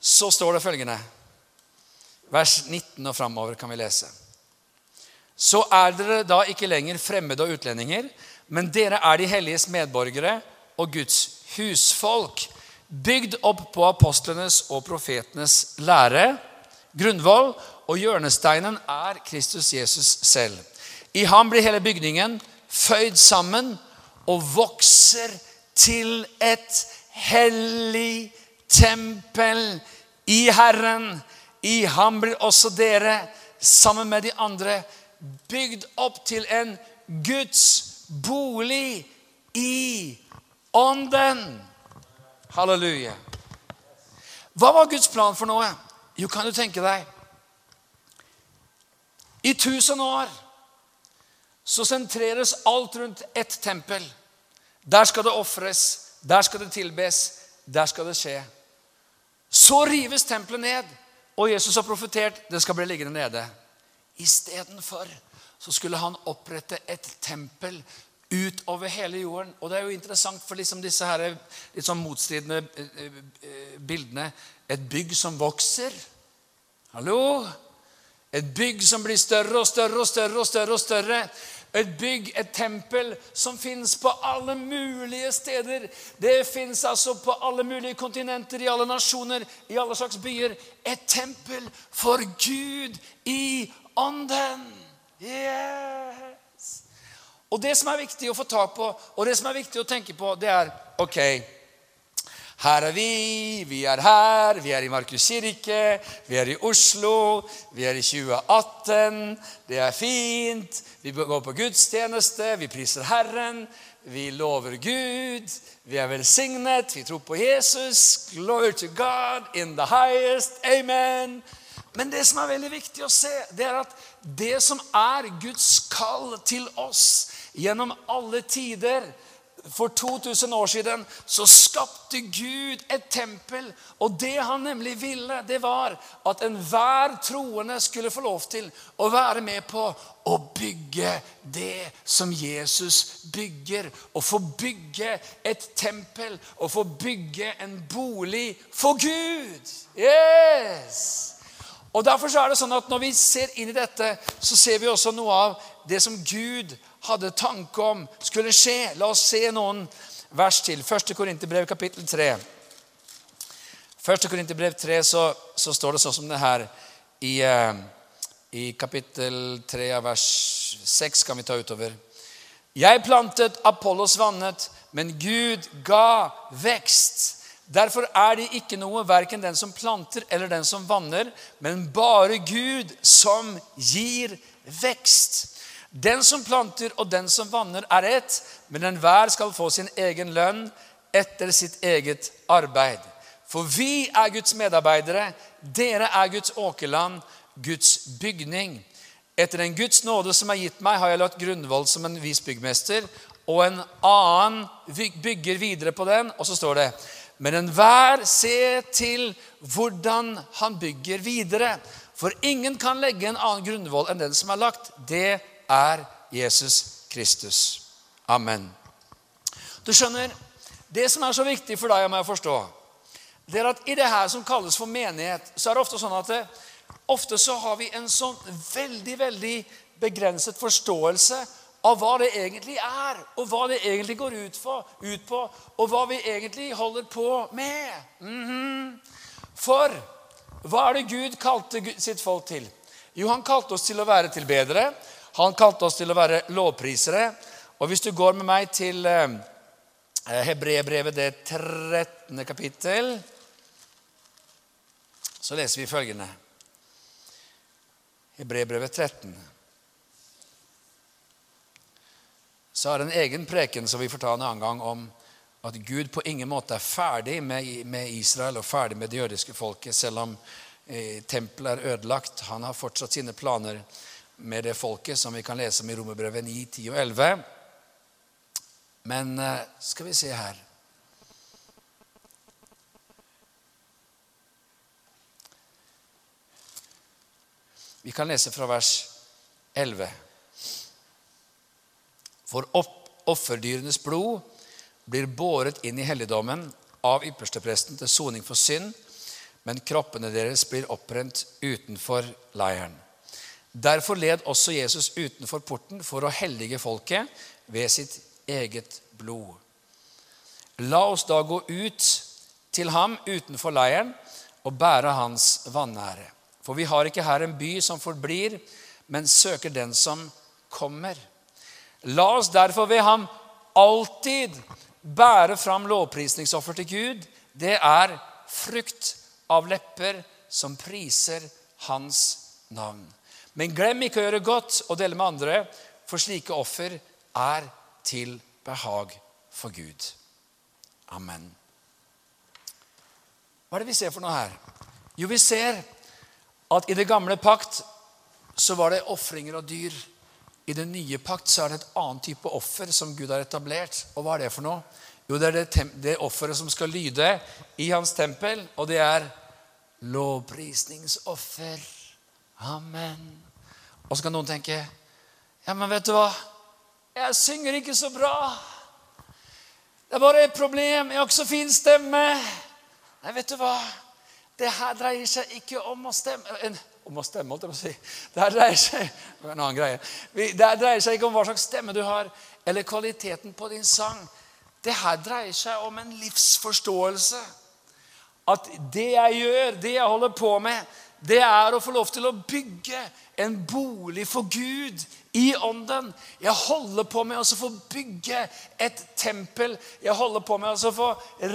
så står det følgende Vers 19 og framover kan vi lese. Så er dere da ikke lenger fremmede og utlendinger, men dere er de helliges medborgere og Guds husfolk, bygd opp på apostlenes og profetenes lære, grunnvoll, og hjørnesteinen er Kristus Jesus selv. I ham blir hele bygningen føyd sammen og vokser til et hellig tempel i Herren. I ham blir også dere, sammen med de andre, bygd opp til en Guds bolig i Ånden. Halleluja. Hva var Guds plan for noe? Jo, kan du tenke deg I tusen år så sentreres alt rundt ett tempel. Der skal det ofres, der skal det tilbes, der skal det skje. Så rives tempelet ned, og Jesus har profetert det skal bli liggende nede. Istedenfor så skulle han opprette et tempel utover hele jorden. Og det er jo interessant for liksom disse her, litt sånn motstridende eh, eh, bildene. Et bygg som vokser. Hallo? Et bygg som blir større og større og større og større. og større. Et bygg, et tempel, som fins på alle mulige steder. Det fins altså på alle mulige kontinenter, i alle nasjoner, i alle slags byer. Et tempel for Gud i ånden. Yes! Og det som er viktig å få tak på, og det som er viktig å tenke på, det er ok her er vi, vi er her, vi er i Markus kirke, vi er i Oslo, vi er i 2018. Det er fint. Vi går på gudstjeneste, vi priser Herren, vi lover Gud, vi er velsignet, vi tror på Jesus. Glory to God in the highest. Amen. Men det som er veldig viktig å se, det er at det som er Guds kall til oss, Gjennom alle tider for 2000 år siden så skapte Gud et tempel. Og det han nemlig ville, det var at enhver troende skulle få lov til å være med på å bygge det som Jesus bygger. Å få bygge et tempel, å få bygge en bolig for Gud. Yes! Og Derfor er det sånn at når vi ser inn i dette, så ser vi også noe av det som Gud hadde tanke om skulle skje. La oss se noen vers til. 1. Korinterbrev, kapittel 3. 1. Korinterbrev 3 så, så, står det sånn som det her i, eh, i kapittel 3 av vers 6 kan vi ta utover. Jeg plantet, Apollos vannet, men Gud ga vekst. Derfor er det ikke noe, verken den som planter eller den som vanner, men bare Gud som gir vekst. Den som planter og den som vanner, er ett, men enhver skal få sin egen lønn etter sitt eget arbeid. For vi er Guds medarbeidere, dere er Guds åkerland, Guds bygning. Etter den Guds nåde som er gitt meg, har jeg lagt grunnvoll som en vis byggmester, og en annen bygger videre på den. Og så står det Men enhver se til hvordan han bygger videre. For ingen kan legge en annen grunnvoll enn den som er lagt. Det er Jesus Kristus. Amen. Du skjønner, Det som er så viktig for deg og meg å forstå, det er at i det her som kalles for menighet, så er det ofte sånn at det, ofte så har vi en sånn veldig, veldig begrenset forståelse av hva det egentlig er, og hva det egentlig går ut, for, ut på, og hva vi egentlig holder på med. Mhm. For hva er det Gud kalte sitt folk til? Jo, han kalte oss til å være tilbedere. Han kalte oss til å være lovprisere. Og hvis du går med meg til eh, Hebrebrevet, det 13. kapittel, så leser vi følgende. Hebrebrevet 13. Så er det en egen preken som vi får ta en annen gang om at Gud på ingen måte er ferdig med, med Israel og ferdig med det jødiske folket, selv om eh, tempelet er ødelagt. Han har fortsatt sine planer med det folket, som vi kan lese om i Romerbrevet 9, 10 og 11. Men eh, skal vi se her Vi kan lese fra vers 11. For offerdyrenes blod blir båret inn i helligdommen av ypperstepresten til soning for synd, men kroppene deres blir opprent utenfor leiren. Derfor led også Jesus utenfor porten for å hellige folket ved sitt eget blod. La oss da gå ut til ham utenfor leiren og bære hans vanære. For vi har ikke her en by som forblir, men søker den som kommer. La oss derfor ved ham alltid bære fram lovprisningsoffer til Gud. Det er frukt av lepper som priser hans navn. Men glem ikke å gjøre godt og dele med andre, for slike offer er til behag for Gud. Amen. Hva er det vi ser for noe her? Jo, vi ser at i det gamle pakt så var det ofringer og dyr. I den nye pakt så er det et annet type offer som Gud har etablert. Og hva er det for noe? Jo, det er det, det offeret som skal lyde i hans tempel, og det er lovprisningsoffer. Amen. Og så kan noen tenke Ja, men vet du hva? Jeg synger ikke så bra. Det er bare et problem. Jeg har ikke så fin stemme. Nei, vet du hva? Det her dreier seg ikke om å stemme Om å stemme, holdt jeg på å si. Det her dreier seg en annen greie. Det her dreier seg ikke om hva slags stemme du har, eller kvaliteten på din sang. Det her dreier seg om en livsforståelse. At det jeg gjør, det jeg holder på med, det er å få lov til å bygge en bolig for Gud i ånden. Jeg holder på med å få bygge et tempel. Jeg holder på med å få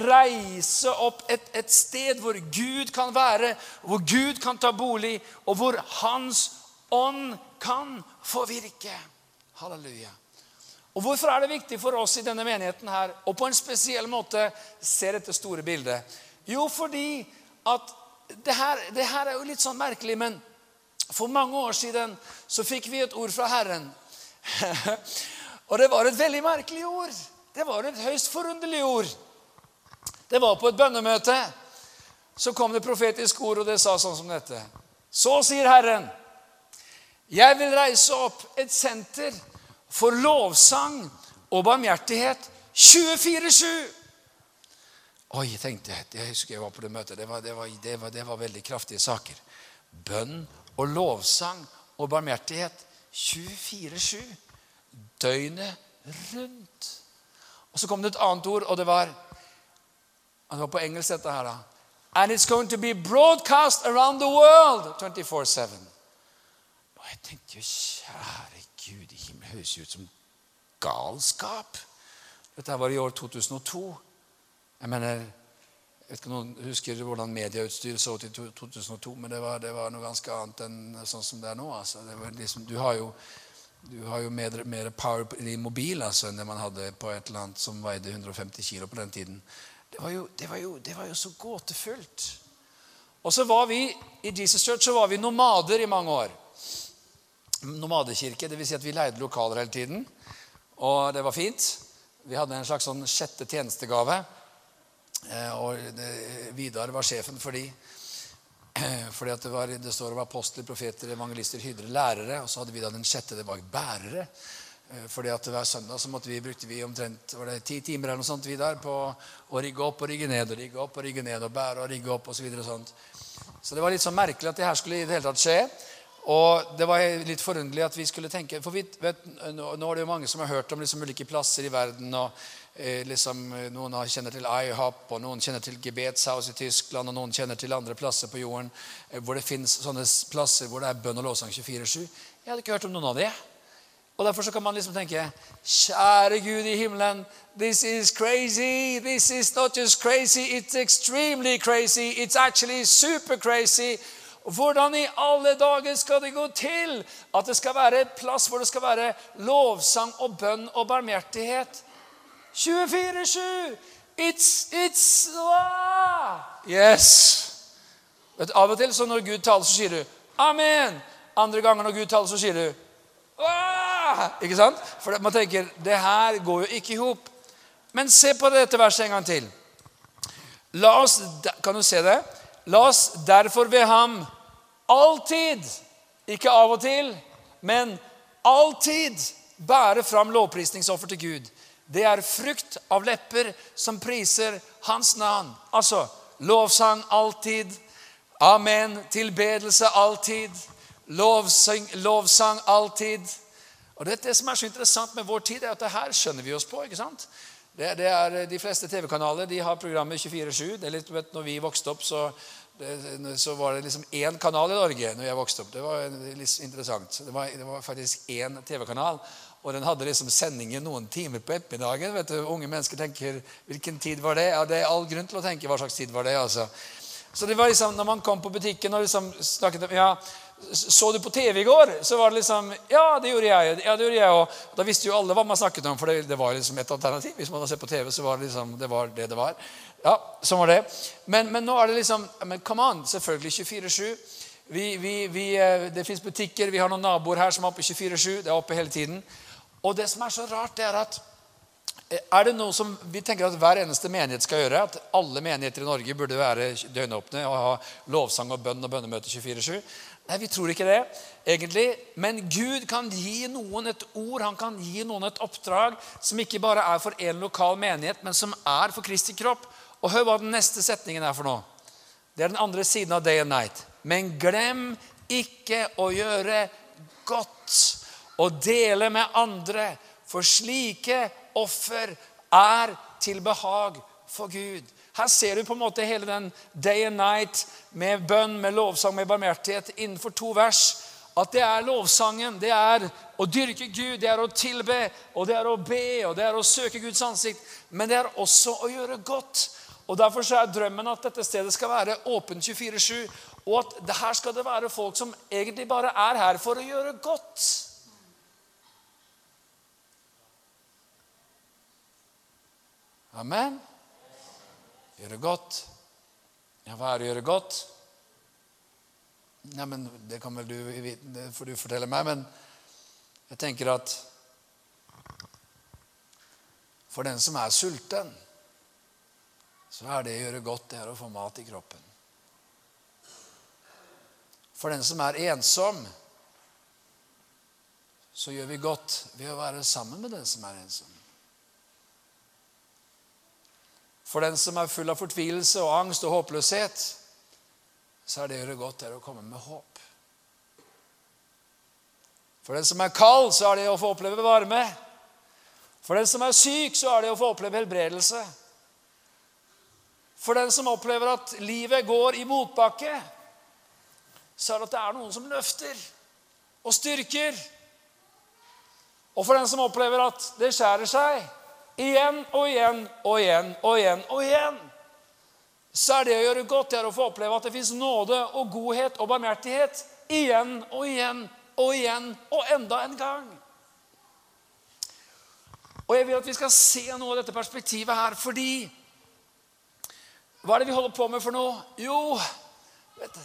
reise opp et, et, sted hvor Gud kan være, hvor Gud kan ta bolig, og hvor Hans ånd kan få virke. Halleluja. Og Hvorfor er det viktig for oss i denne menigheten her, og på en spesiell måte se dette store bildet? Jo, fordi at det her, det her er jo litt sånn merkelig, men for mange år siden så fikk vi et ord fra Herren. *laughs* og det var et veldig merkelig ord. Det var et høyst forunderlig ord. Det var på et bønnemøte. Så kom det profetisk ord, og det sa sånn som dette. Så sier Herren, jeg vil reise opp et senter for lovsang og barmhjertighet 24-7. Oi, tenkte jeg. Jeg husker jeg var på det møtet. Det var, det var, det var, det var veldig kraftige saker. Bønn og lovsang og barmhjertighet 24-7. Døgnet rundt. Og så kom det et annet ord, og det var Det var på engelsk, dette her. da. And it's going to be broadcast around the world 24-7. Og jeg tenkte jo, kjære Gud i himmelen, høres ut som galskap. Dette var i år 2002. Jeg mener jeg vet ikke om noen husker hvordan medieutstyr så ut i 2002, men det var, det var, noe ganske annet enn sånn som det er nå. Altså. Det liksom, du har jo, du har jo mer, mer, power i mobil altså, enn det man hadde på et eller annet som veide 150 kilo på den tiden. Det var jo, det var jo, det var jo så gåtefullt. Og så var vi I Jesus Church så var vi nomader i mange år. Nomadekirke, dvs. Si at vi leide lokaler hele tiden. Og det var fint. Vi hadde en slags sånn sjette tjenestegave. Eh, og Vidar var sjefen for de. *clears throat* Fordi at det, var, det står om apostler, profeter, evangelister, hydre, lærere. Og så hadde vi da den sjette, det var bærere. Eh, fordi at hver søndag så måtte vi, brukte vi omtrent var det ti timer eller noe sånt Vidar, på å rigge opp og rigge ned og rigge opp og rigge ned og bære og rigge opp osv. Så, videre, sånt. Så det var litt sånn merkelig at det her skulle i det hele tatt skje. Og det var litt forunderlig at vi skulle tenke For vi vet, nå, nå er det jo mange som har hørt om liksom ulike plasser i verden. og eh, liksom, Noen kjenner til IHOP, og noen kjenner til Gebetshaus i Tyskland, og noen kjenner til andre plasser på jorden eh, hvor det fins sånne plasser hvor det er bønn og lovsang 24-7. Jeg hadde ikke hørt om noen av det. Og Derfor så kan man liksom tenke Kjære Gud i himmelen, this is crazy. This is not just crazy, it's extremely crazy. It's actually super crazy. Hvordan i alle dager skal det gå til at det skal være et plass hvor det skal være lovsang og bønn og barmhjertighet? 24-7! It's, it's ah! Yes. Vet, av og til så når Gud taler, så sier du 'Amen'. Andre ganger når Gud taler, så sier du «Åh!» Ikke sant? For man tenker det her går jo ikke i hop. Men se på dette verset en gang til. La oss, Kan du se det? La oss derfor ved ham alltid, ikke av og til, men alltid bære fram lovprisningsoffer til Gud. Det er frukt av lepper som priser hans navn. Altså lovsang alltid. Amen. Tilbedelse alltid. Lovsang, lovsang alltid. Og det, det som er så interessant med vår tid, er at det her skjønner vi oss på. ikke sant? Det, det er, de fleste TV-kanaler de har programmet 24-7. Det er litt, vet, når vi vokste opp, så, det, så var det liksom én kanal i Norge når jeg vokste opp. Det var litt interessant. Det var, det var faktisk én TV-kanal. Og den hadde liksom sendingen noen timer på ettermiddagen. vet du, Unge mennesker tenker hvilken tid var det? Ja, Det er all grunn til å tenke hva slags tid var det. altså. Så det var liksom, når man kom på butikken og liksom snakket om ja, Så du på TV i går? Så var det liksom Ja, det gjorde jeg. Ja, det gjorde jeg og Da visste jo alle hva man snakket om, for det, det var liksom et alternativ. Hvis man hadde sett på TV, så var det liksom det var det det var. Ja, sånn var det. Men, men nå er det liksom men Come on, selvfølgelig 24-7. Vi, vi, vi, eh, det fins butikker. Vi har noen naboer her som er oppe 24-7. Det er oppe hele tiden. Og det som er så rart, det er at er det noe som vi tenker at hver eneste menighet skal gjøre? At alle menigheter i Norge burde være døgnåpne og ha lovsang og bønn og bønnemøte 24-7? Nei, vi tror ikke det, egentlig. Men Gud kan gi noen et ord, han kan gi noen et oppdrag som ikke bare er for én lokal menighet, men som er for Kristi kropp. Og hør hva den neste setningen er for noe. Det er den andre siden av day and night. Men glem ikke å gjøre godt og dele med andre, for slike offer er til behag for Gud. Her ser du på en måte hele den day and night med bønn, med lovsang, med barmhjertighet innenfor to vers. At det er lovsangen, det er å dyrke Gud, det er å tilbe, og det er å be, og det er å søke Guds ansikt. Men det er også å gjøre godt. Og Derfor så er drømmen at dette stedet skal være åpent 24-7, og at her skal det være folk som egentlig bare er her for å gjøre godt. Amen. Gjøre godt. Ja, hva er å gjøre godt? Ja, men Det kan vel du, får du fortelle meg, men jeg tenker at for den som er sulten, så er det å gjøre godt, det er å få mat i kroppen. For den som er ensom, så gjør vi godt ved å være sammen med den som er ensom. For den som er full av fortvilelse og angst og håpløshet, så er det å gjøre godt er å komme med håp. For den som er kald, så er det å få oppleve varme. For den som er syk, så er det å få oppleve helbredelse. For den som opplever at livet går i motbakke, så er det at det er noen som løfter og styrker. Og for den som opplever at det skjærer seg igjen og igjen og igjen og igjen og igjen, så er det å gjøre godt det er å få oppleve at det fins nåde og godhet og barmhjertighet igjen og igjen og igjen og enda en gang. Og jeg vil at vi skal se noe av dette perspektivet her, fordi Hva er det vi holder på med for noe? Jo, vet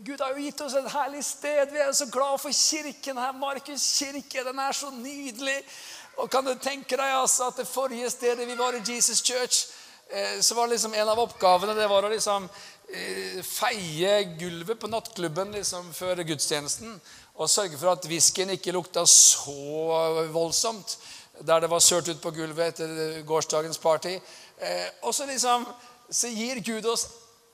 Gud har jo gitt oss et herlig sted. Vi er så glad for kirken her. Markus kirke, den er så nydelig. Og kan du tenke deg altså at det forrige stedet vi var i Jesus Church, eh, så var liksom en av oppgavene det var å liksom eh, feie gulvet på nattklubben liksom før gudstjenesten. Og sørge for at whiskyen ikke lukta så voldsomt der det var sølt ut på gulvet etter gårsdagens party. Eh, og så liksom så gir Gud oss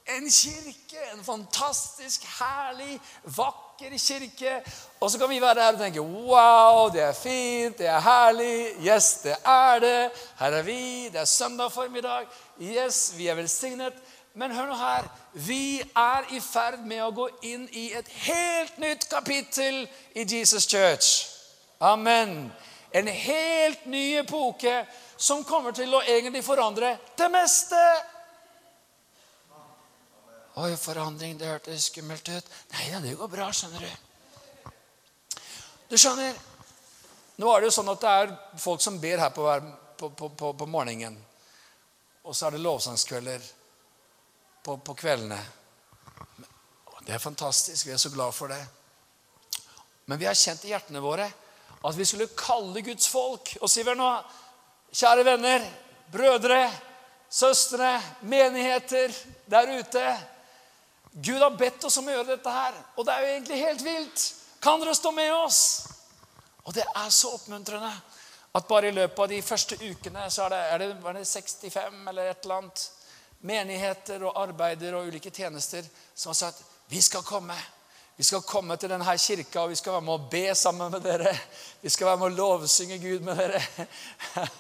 en kirke. En fantastisk, herlig, vakker kirke. Og så kan vi være her og tenke wow, det er fint, det er herlig. Yes, det er det. Her er vi. Det er søndag formiddag. Yes, vi er velsignet. Men hør nå her. Vi er i ferd med å gå inn i et helt nytt kapittel i Jesus Church. Amen. En helt ny epoke som kommer til å egentlig forandre det meste. Oi, forandring, det hørtes skummelt ut. Nei da, det går bra, skjønner du. Du skjønner, nå er det jo sånn at det er folk som ber her på, på, på, på morgenen. Og så er det lovsangskvelder på, kveldene. Det er fantastisk. Vi er så glad for det. Men vi har kjent i hjertene våre at vi skulle kalle Guds folk og si vel nå, kjære venner, brødre, søstre, menigheter der ute Gud har bedt oss om å gjøre dette her, og det er jo egentlig helt vilt. Kan dere stå med oss? Og det er så oppmuntrende at bare i løpet av de første ukene så er det, er det, er det 65 eller et eller annet menigheter og arbeider og ulike tjenester som har sagt vi skal komme. Vi skal komme til denne kirka, og vi skal være med å be sammen med dere. Vi skal være med å lovsynge Gud med dere.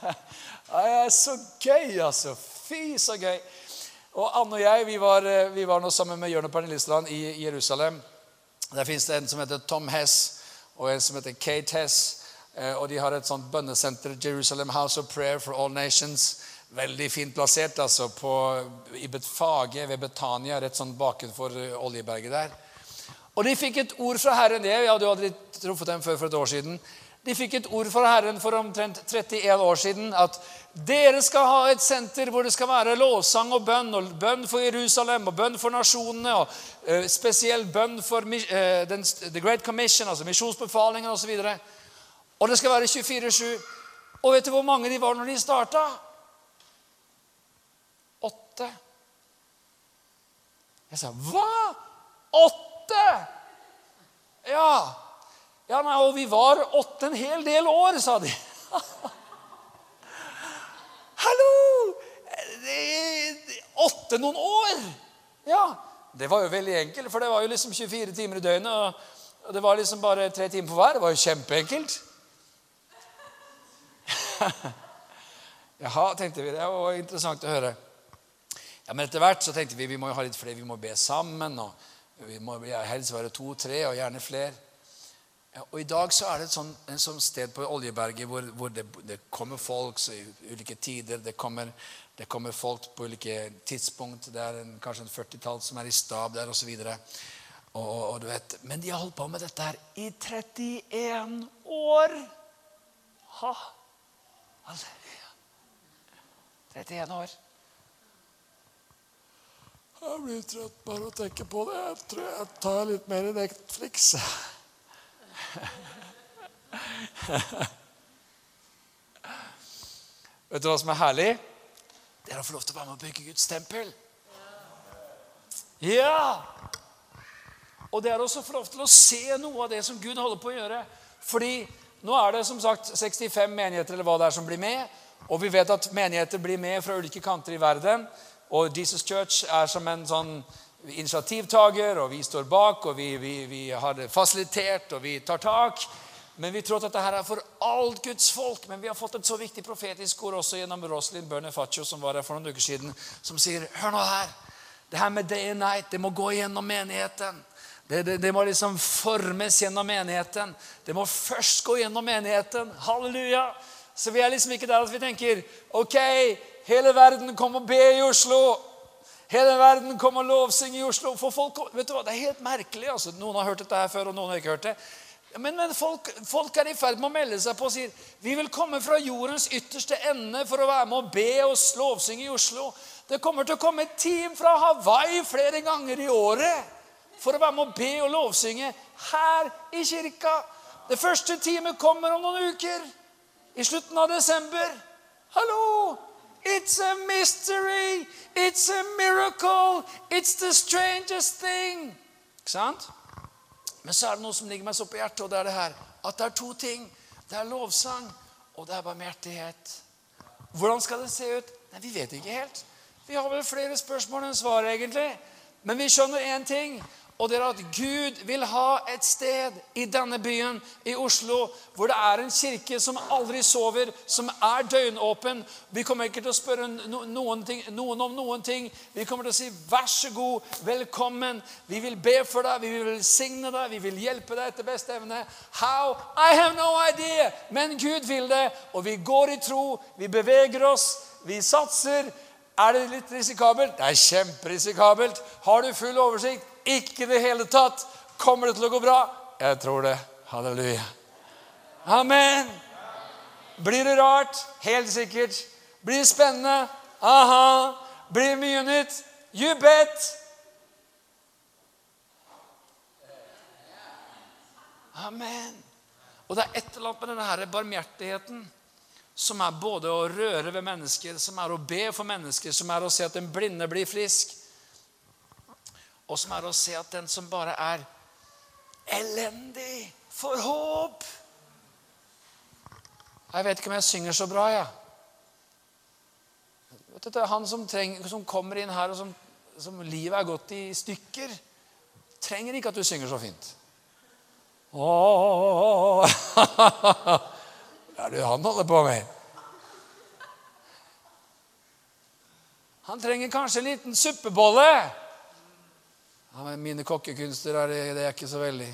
*laughs* Det er så gøy, altså. Fy, så gøy. Og Anne og jeg vi var, eh, vi var nå sammen med Jørn og Pernille Listeland i Jerusalem. Der fins det en som heter Tom Hess, og en som heter Kate Hess. Eh, og de har et sånt bønnesenter, Jerusalem House of Prayer for All Nations. Veldig fint plassert altså på, i Betfage ved Betania, rett sånn bakenfor eh, Oljeberget der. Og de fikk et ord fra Herren. det, hadde jo aldri truffet dem før for et år siden. De fikk et ord fra Herren for omtrent 31 år siden at dere skal ha et senter hvor det skal være lovsang og bønn. og Bønn for Jerusalem og bønn for nasjonene. og uh, Spesiell bønn for den, The Great Commission, altså misjonsbefalingen osv. Og, og det skal være 24-7. Og vet du hvor mange de var når de starta? Åtte. Jeg sa hva? Åtte? Ja. Ja, nei, Og vi var åtte en hel del år, sa de. *laughs* Hallo! Åtte noen år? Ja. Det var jo veldig enkelt, for det var jo liksom 24 timer i døgnet. Og det var liksom bare tre timer på hver. Det var jo kjempeenkelt. *laughs* Jaha, tenkte vi. Det var interessant å høre. Ja, Men etter hvert så tenkte vi vi må jo ha litt flere, vi må be sammen. og Vi må helst være to-tre, og gjerne flere. Og I dag så er det et sånt, et sånt sted på Oljeberget hvor, hvor det, det, kommer folk i ulike tider. Det kommer, det kommer, folk på ulike tidspunkt. Det er en, kanskje en 40-tall som er i stab der osv. Og, og, og, du vet, men de har holdt på med dette her i 31 år. Ha. Halleluja. 31 år. Jeg blir trøtt bare å tenke på det. Jeg tror jeg tar litt mer i Netflix. Vet du hva som er herlig? Det er å få lov til å være med og bygge Guds tempel. Ja! Og det er også å få lov til å se noe av det som Gud holder på å gjøre. Fordi nå er det som sagt 65 menigheter eller hva det er som blir med. Og vi vet at menigheter blir med fra ulike kanter i verden. Og Jesus Church er som en sånn initiativtaker, og vi står bak, og vi, vi, vi har fasilitert, og vi tar tak. Men vi tror at dette her er for alt Guds folk. Men vi har fått et så viktig profetisk ord også gjennom Roslyn Bønnefacho, som var her for noen uker siden, som sier Hør nå her. Det her med day and night, det må gå gjennom menigheten. Det, det, det, må liksom formes gjennom menigheten. Det må først gå gjennom menigheten. Halleluja. Så vi er liksom ikke der at vi tenker ok, hele verden kom og be i Oslo. Hele verden kom og lovsynge i Oslo. For folk, vet du hva, Det er helt merkelig. altså. Noen har hørt dette her før, og noen har ikke hørt det. Men, men folk, folk, er i ferd med å melde seg på og sier vi vil komme fra jordens ytterste ende for å være med og be oss lovsynge i Oslo. Det kommer til å komme et team fra Hawaii flere ganger i året for å være med og be og lovsynge her i kirka. Det første teamet kommer om noen uker. I slutten av desember. Hallo! It's a mystery! It's a miracle! It's the strangest thing! Ikke sant? Men så er det noe som ligger meg så på hjertet, og det er det her. At det er to ting. Det er lovsang, og det er barmhjertighet. Hvordan skal det se ut? Nei, Vi vet ikke helt. Vi har vel flere spørsmål enn svar, egentlig. Men vi skjønner én ting. Og det er at Gud vil ha et sted i denne byen, i Oslo, hvor det er en kirke som aldri sover, som er døgnåpen. Vi kommer ikke til å spørre noen, ting, noen, om noen ting. Vi kommer til å si 'vær så god, velkommen'. Vi vil be for deg, vi vil velsigne deg, vi vil hjelpe deg etter beste evne. How? I have no idea! Men Gud vil det, og vi går i tro, vi beveger oss, vi satser. Er det litt risikabelt? Det er kjemperisikabelt. Har du full oversikt? Ikke i det hele tatt. Kommer det til å gå bra? Jeg tror det. Halleluja. Amen. Blir det rart? Helt sikkert. Blir det spennende? Aha. Blir det mye nytt? You bet. Amen. Og det er et eller annet med denne her barmhjertigheten som er både å røre ved mennesker, som er å be for mennesker, som er å se at den blinde blir frisk, og som er å se at den som bare er elendig, får håp. Jeg vet ikke om jeg synger så bra, jeg. Ja. Det er han som, trenger, som, kommer inn her, og som, som livet er gått i stykker, trenger ikke at du synger så fint. Åh, Hva er det han holder på med? Han trenger kanskje en liten suppebolle. Ja, men mine kokkekunster er det, det er ikke så veldig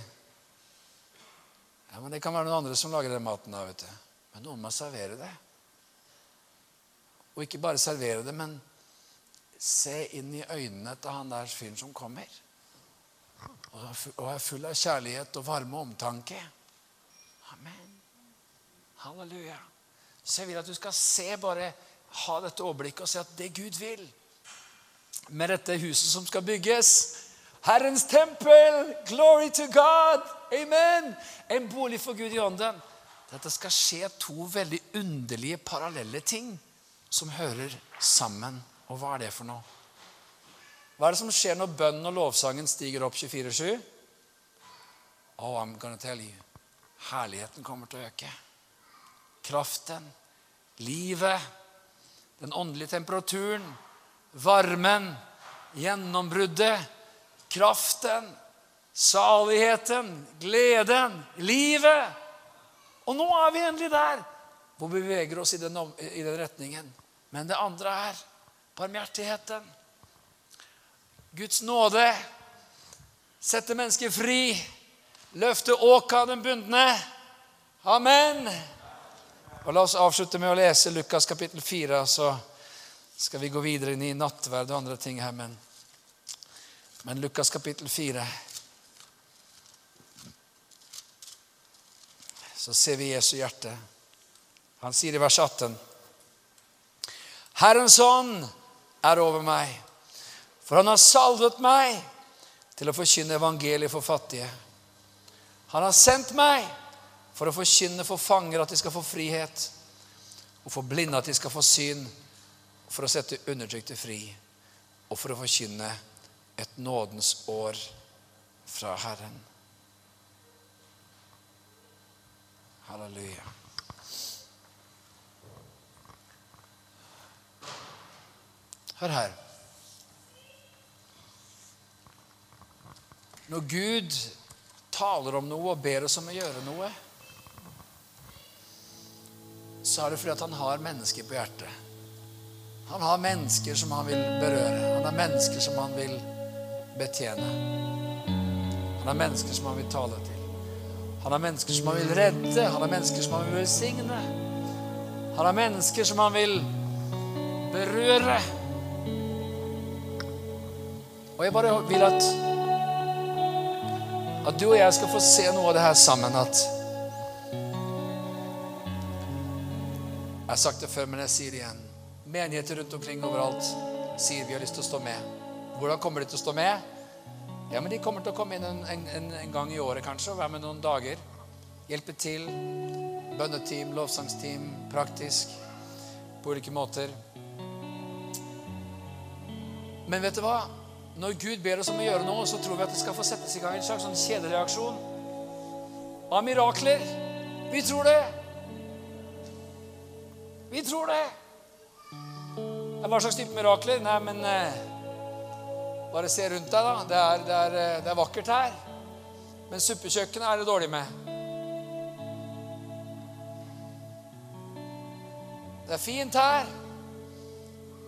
Ja, men Det kan være noen andre som lager den maten. da, vet du. Men noen må servere det. Og ikke bare servere det, men se inn i øynene til han der fyren som kommer. Og er full av kjærlighet og varme og omtanke. Amen. Halleluja. Så jeg vil at du skal se bare, ha dette overblikket og se at det Gud vil med dette huset som skal bygges Herrens tempel. Glory to God. Amen. En bolig for Gud i ånden. Dette skal skje to veldig underlige, parallelle ting som hører sammen. Og hva er det for noe? Hva er det som skjer når bønnen og lovsangen stiger opp 24-7? Oh, I'm gonna tell you. Herligheten kommer til å øke. Kraften, livet, den åndelige temperaturen, varmen, gjennombruddet kraften, saligheten, gleden, livet. Og nå er vi endelig der hvor vi beveger oss i den, i den retningen. Men det andre er barmhjertigheten. Guds nåde setter mennesker fri. Løfte åka den bundne. Amen. Og La oss avslutte med å lese Lukas kapittel 4, så skal vi gå videre inn i nattverd og andre ting her. men men Lukas kapittel 4 Så ser vi Jesu hjerte. Han sier i vers 18.: Herrens ånd er over meg, for han har salvet meg til å forkynne evangeliet for fattige. Han har sendt meg for å forkynne for fanger at de skal få frihet, og for blinde at de skal få syn, for å sette undertrykte fri, og for å forkynne et nådens år fra Herren. Halleluja. Hør her. Når Gud taler om noe og ber oss om å gjøre noe, så er det fordi at han har mennesker på hjertet. Han har mennesker som han vil berøre. Han har mennesker som han vil berøre betjene. Han har mennesker som han vil tale til. Han har mennesker som han vil redde. Han har mennesker som han vil velsigne. Han har mennesker som han vil berøre. Og jeg bare vil at at du og jeg skal få se noe av det her sammen. At Jeg har sagt det før, men jeg sier det igjen. Menigheter rundt omkring overalt sier vi har lyst til å stå med. Hvordan kommer de til å stå med? Ja, men De kommer til å komme inn en, en, en gang i året kanskje og være med noen dager. Hjelpe til. Bønneteam, lovsangsteam, praktisk. På ulike måter. Men vet du hva? Når Gud ber oss om å gjøre noe, så tror vi at det skal få settes i gang en slags sånn kjedereaksjon av mirakler. Vi tror det. Vi tror det. Hva slags type mirakler? Nei, men eh, Bare se rundt deg, da. Det er, det er, eh, det er vakkert her. Men suppekjøkkenet er det dårlig med. Det er fint her,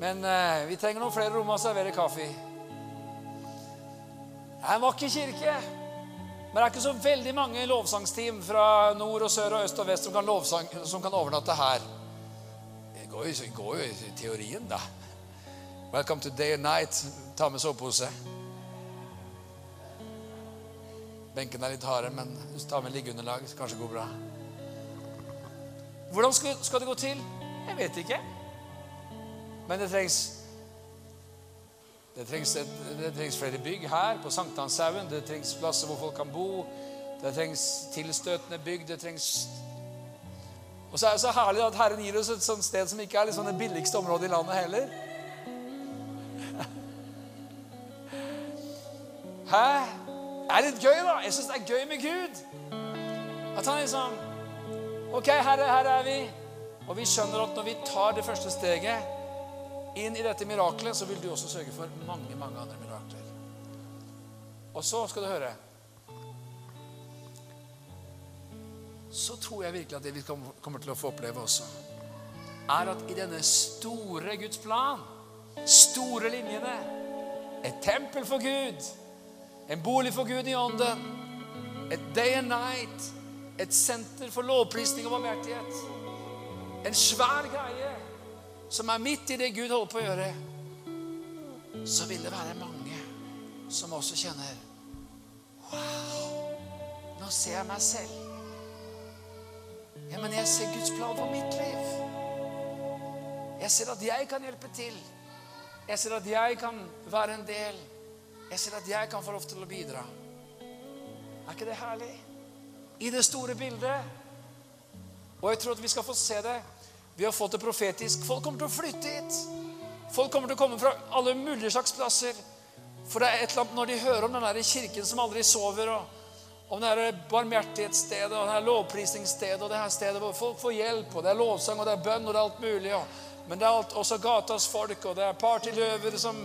men eh, vi trenger noen flere rom å servere kaffe i. Det er en vakker kirke, men det er ikke så veldig mange lovsangsteam fra nord og sør og øst og vest som kan, lovsang, som kan overnatte her. Det går jo, går jo i teorien, da. Welcome to day and night. Ta med sovepose. Benken er litt harde, men hvis du tar med liggeunderlag, så kanskje det går bra. Hvordan skal, skal det gå til? Jeg vet ikke. Men det trengs det trengs, et, det trengs flere bygg her på Sankthanshaugen. Det trengs plasser hvor folk kan bo. Det trengs tilstøtende bygg. Det trengs Og så er det så herlig at Herren gir oss et sånt sted som ikke er liksom det billigste området i landet heller. Hæ? Det er litt gøy, da. Jeg syns det er gøy med Gud. At han liksom Ok, Herre, her er vi. Og vi skjønner at når vi tar det første steget inn i dette miraklet, så vil du også sørge for mange, mange andre mirakler. Og så skal du høre Så tror jeg virkelig at det vi kommer til å få oppleve også, er at i denne store Guds plan, store linjene, et tempel for Gud, en bolig for Gud i ånden, et day and night, et senter for lovprisning og barmhjertighet en svær greie som er midt i det Gud holder på å gjøre, så vil det være mange som også kjenner Wow, nå ser jeg meg selv. Ja, men jeg ser Guds plan for mitt liv. Jeg ser at jeg kan hjelpe til. Jeg ser at jeg kan være en del. Jeg ser at jeg kan få lov til å bidra. Er ikke det herlig? I det store bildet. Og jeg tror at vi skal få se det vi har fått det profetisk. Folk kommer til å flytte hit. Folk kommer til å komme fra alle mulige slags plasser. For det er et eller annet når de hører om den der kirken som aldri sover, og om det her barmhjertighetsstedet og det her lovprisningsstedet og det her stedet hvor folk får hjelp, og det er lovsang og det er bønn og det er alt mulig. Og, men det er også gatas folk, og det er partyløver som,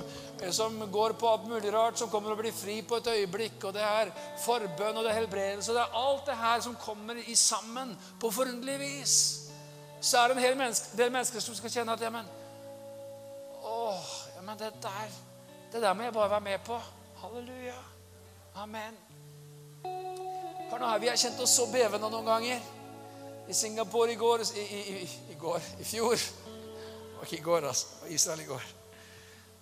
som går på alt mulig rart, som kommer og blir fri på et øyeblikk, og det er forbønn og det er helbredelse. og Det er alt det her som kommer i sammen på forunderlig vis så er det en hel menneske, del mennesker som skal kjenne at ja, men, det der det der må jeg bare være med på. Halleluja. Amen. Hør nå her, Vi har kjent oss så bevende noen ganger. I Singapore i går I, i, i går, i fjor Og i går, altså. Israel i går.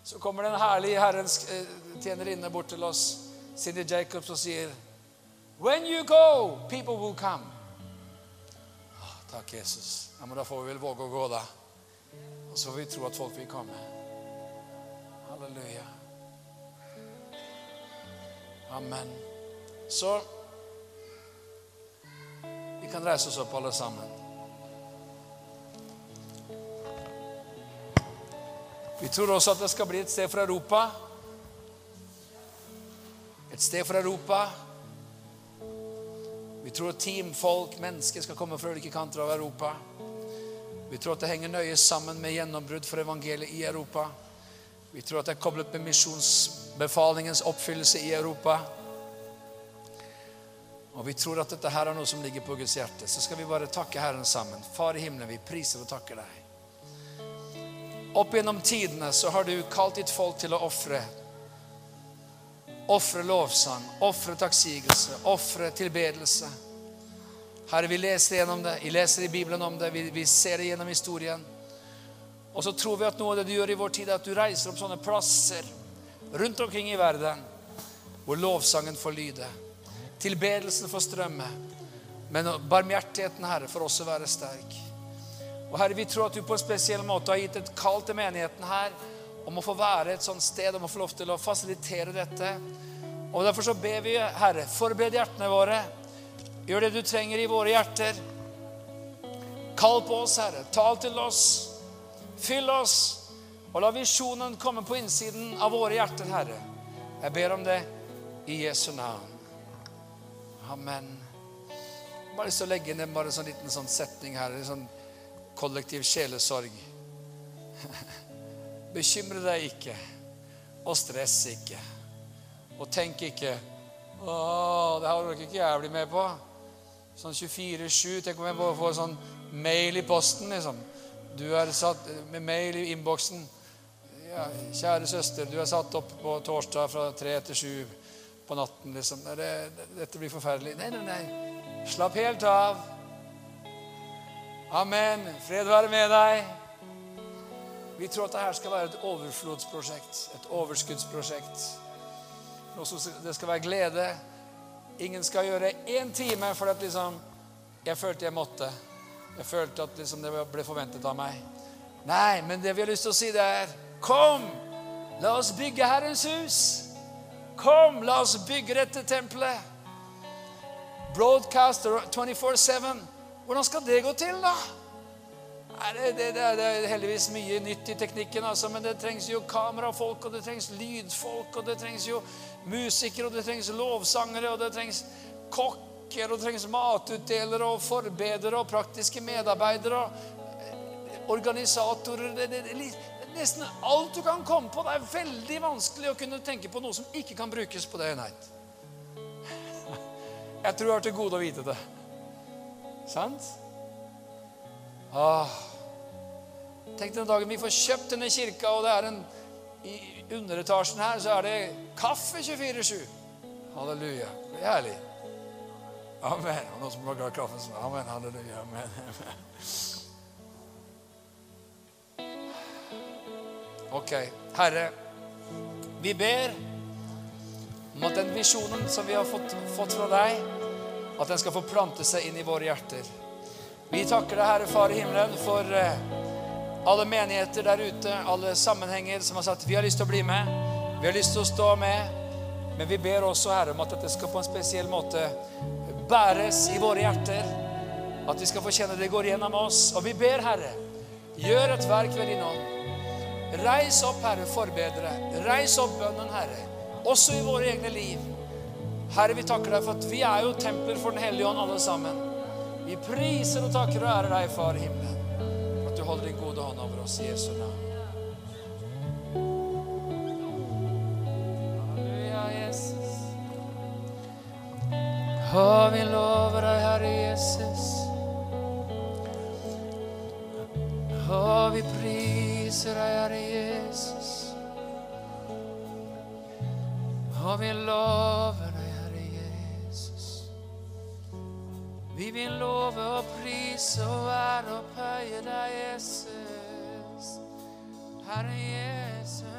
Så kommer det en herlig Herrens eh, tjenerinne bort til oss, Cindy Jacobs, og sier When you go, people will come. Takk, Jesus. Ja, men Da får vi vel våge å gå, da. Og så får vi tro at folk vil komme. Halleluja. Amen. Så vi kan reise oss opp, alle sammen. Vi tror også at det skal bli et sted for Europa. Et sted for Europa vi tror at team, folk, mennesker skal komme fra ulike kanter av Europa. Vi tror at det henger nøye sammen med gjennombrudd for evangeliet i Europa. Vi tror at det er koblet med misjonsbefalingens oppfyllelse i Europa. Og vi tror at dette her er noe som ligger på Guds hjerte. Så skal vi bare takke Herren sammen. Far i himmelen, vi priser og takker deg. Opp gjennom tidene så har du kalt ditt folk til å ofre Ofre lovsang, ofre takksigelse, ofre tilbedelse. Herre, vi leser gjennom det, vi leser i Bibelen om det, vi, vi ser det gjennom historien. Og så tror vi at noe av det du gjør i vår tid, er at du reiser opp sånne plasser rundt omkring i verden hvor lovsangen får lyde, tilbedelsen får strømme, men barmhjertigheten, Herre, får også være sterk. Og Herre, vi tror at du på en spesiell måte har gitt et kall til menigheten her om å få være et sånt sted, om å få lov til å fasilitere dette. Og Derfor så ber vi, Herre, forbered hjertene våre. Gjør det du trenger i våre hjerter. Kall på oss, Herre. Tal til oss. Fyll oss. Og la visjonen komme på innsiden av våre hjerter, Herre. Jeg ber om det i Jesu navn. Amen. Bare lyst til å legge ned bare en sånn liten sånn setning her. Sånn kollektiv sjelesorg. *laughs* Bekymre deg ikke, og stress ikke. Og tenk ikke Å, det her orker ikke jeg bli med på. Sånn 24-7. Tenk om jeg bare får sånn mail i posten, liksom. Du er satt med mail i innboksen. Ja, kjære søster, du er satt opp på torsdag fra tre til sju på natten. liksom. Det, dette blir forferdelig. Nei, nei, nei. Slapp helt av. Amen. Fred være med deg. Vi tror at dette skal være et overflodsprosjekt, et overskuddsprosjekt. Det skal være glede. Ingen skal gjøre én time for at liksom, jeg følte jeg måtte. Jeg følte at liksom, det ble forventet av meg. Nei, men det vi har lyst til å si, det er Kom! La oss bygge Herrens hus. Kom, la oss bygge dette tempelet. Broadcaster 24-7. Hvordan skal det gå til, da? Det, det, det, er heldigvis mye nytt i teknikken, altså, men det trengs jo kamerafolk, og det trengs lydfolk, og det trengs jo musikere, og det trengs lovsangere, og det trengs kokker, og det trengs matutdelere og forbedere og praktiske medarbeidere og organisatorer det, det, det, Nesten alt du kan komme på. Det er veldig vanskelig å kunne tenke på noe som ikke kan brukes på det Nei. Jeg tror jeg har til gode å vite det. Sant? Ah. Tenk den dagen vi får kjøpt denne kirka, og det er en i underetasjen her så er det kaffe 24-7. Halleluja. Det er herlig. Amen. Og noen som var glad i kaffen, amen. Halleluja. Amen. Ok. Herre, vi ber om at den visjonen som vi har fått, fått fra deg, at den skal få plante seg inn i våre hjerter. Vi takker deg, Herre Far i himmelen, for uh, alle menigheter der ute, alle sammenhenger som har sagt vi har lyst til å bli med, vi har lyst til å stå med. Men vi ber også, Herre, om at dette skal på en spesiell måte bæres i våre hjerter. At vi skal få kjenne det går gjennom oss. Og vi ber, Herre, gjør et verk ved din ånd. Reis opp, Herre, forbedre. Reis opp bønnen, Herre, også i våre egne liv. Herre, vi takker deg for at vi er jo templer for Den hellige ånd, alle sammen. Vi priser og takker og ærer deg, Far i himmelen, for at du holder din gode hånd over oss i Jesu navn. Halleluja, Jesus. Å, vi lover deg, Herre Jesus. Å, vi priser deg, Herre Jesus. Å, vi lover Vi vil love og prise og være opphøye deg, Jesus. Herre Jesus.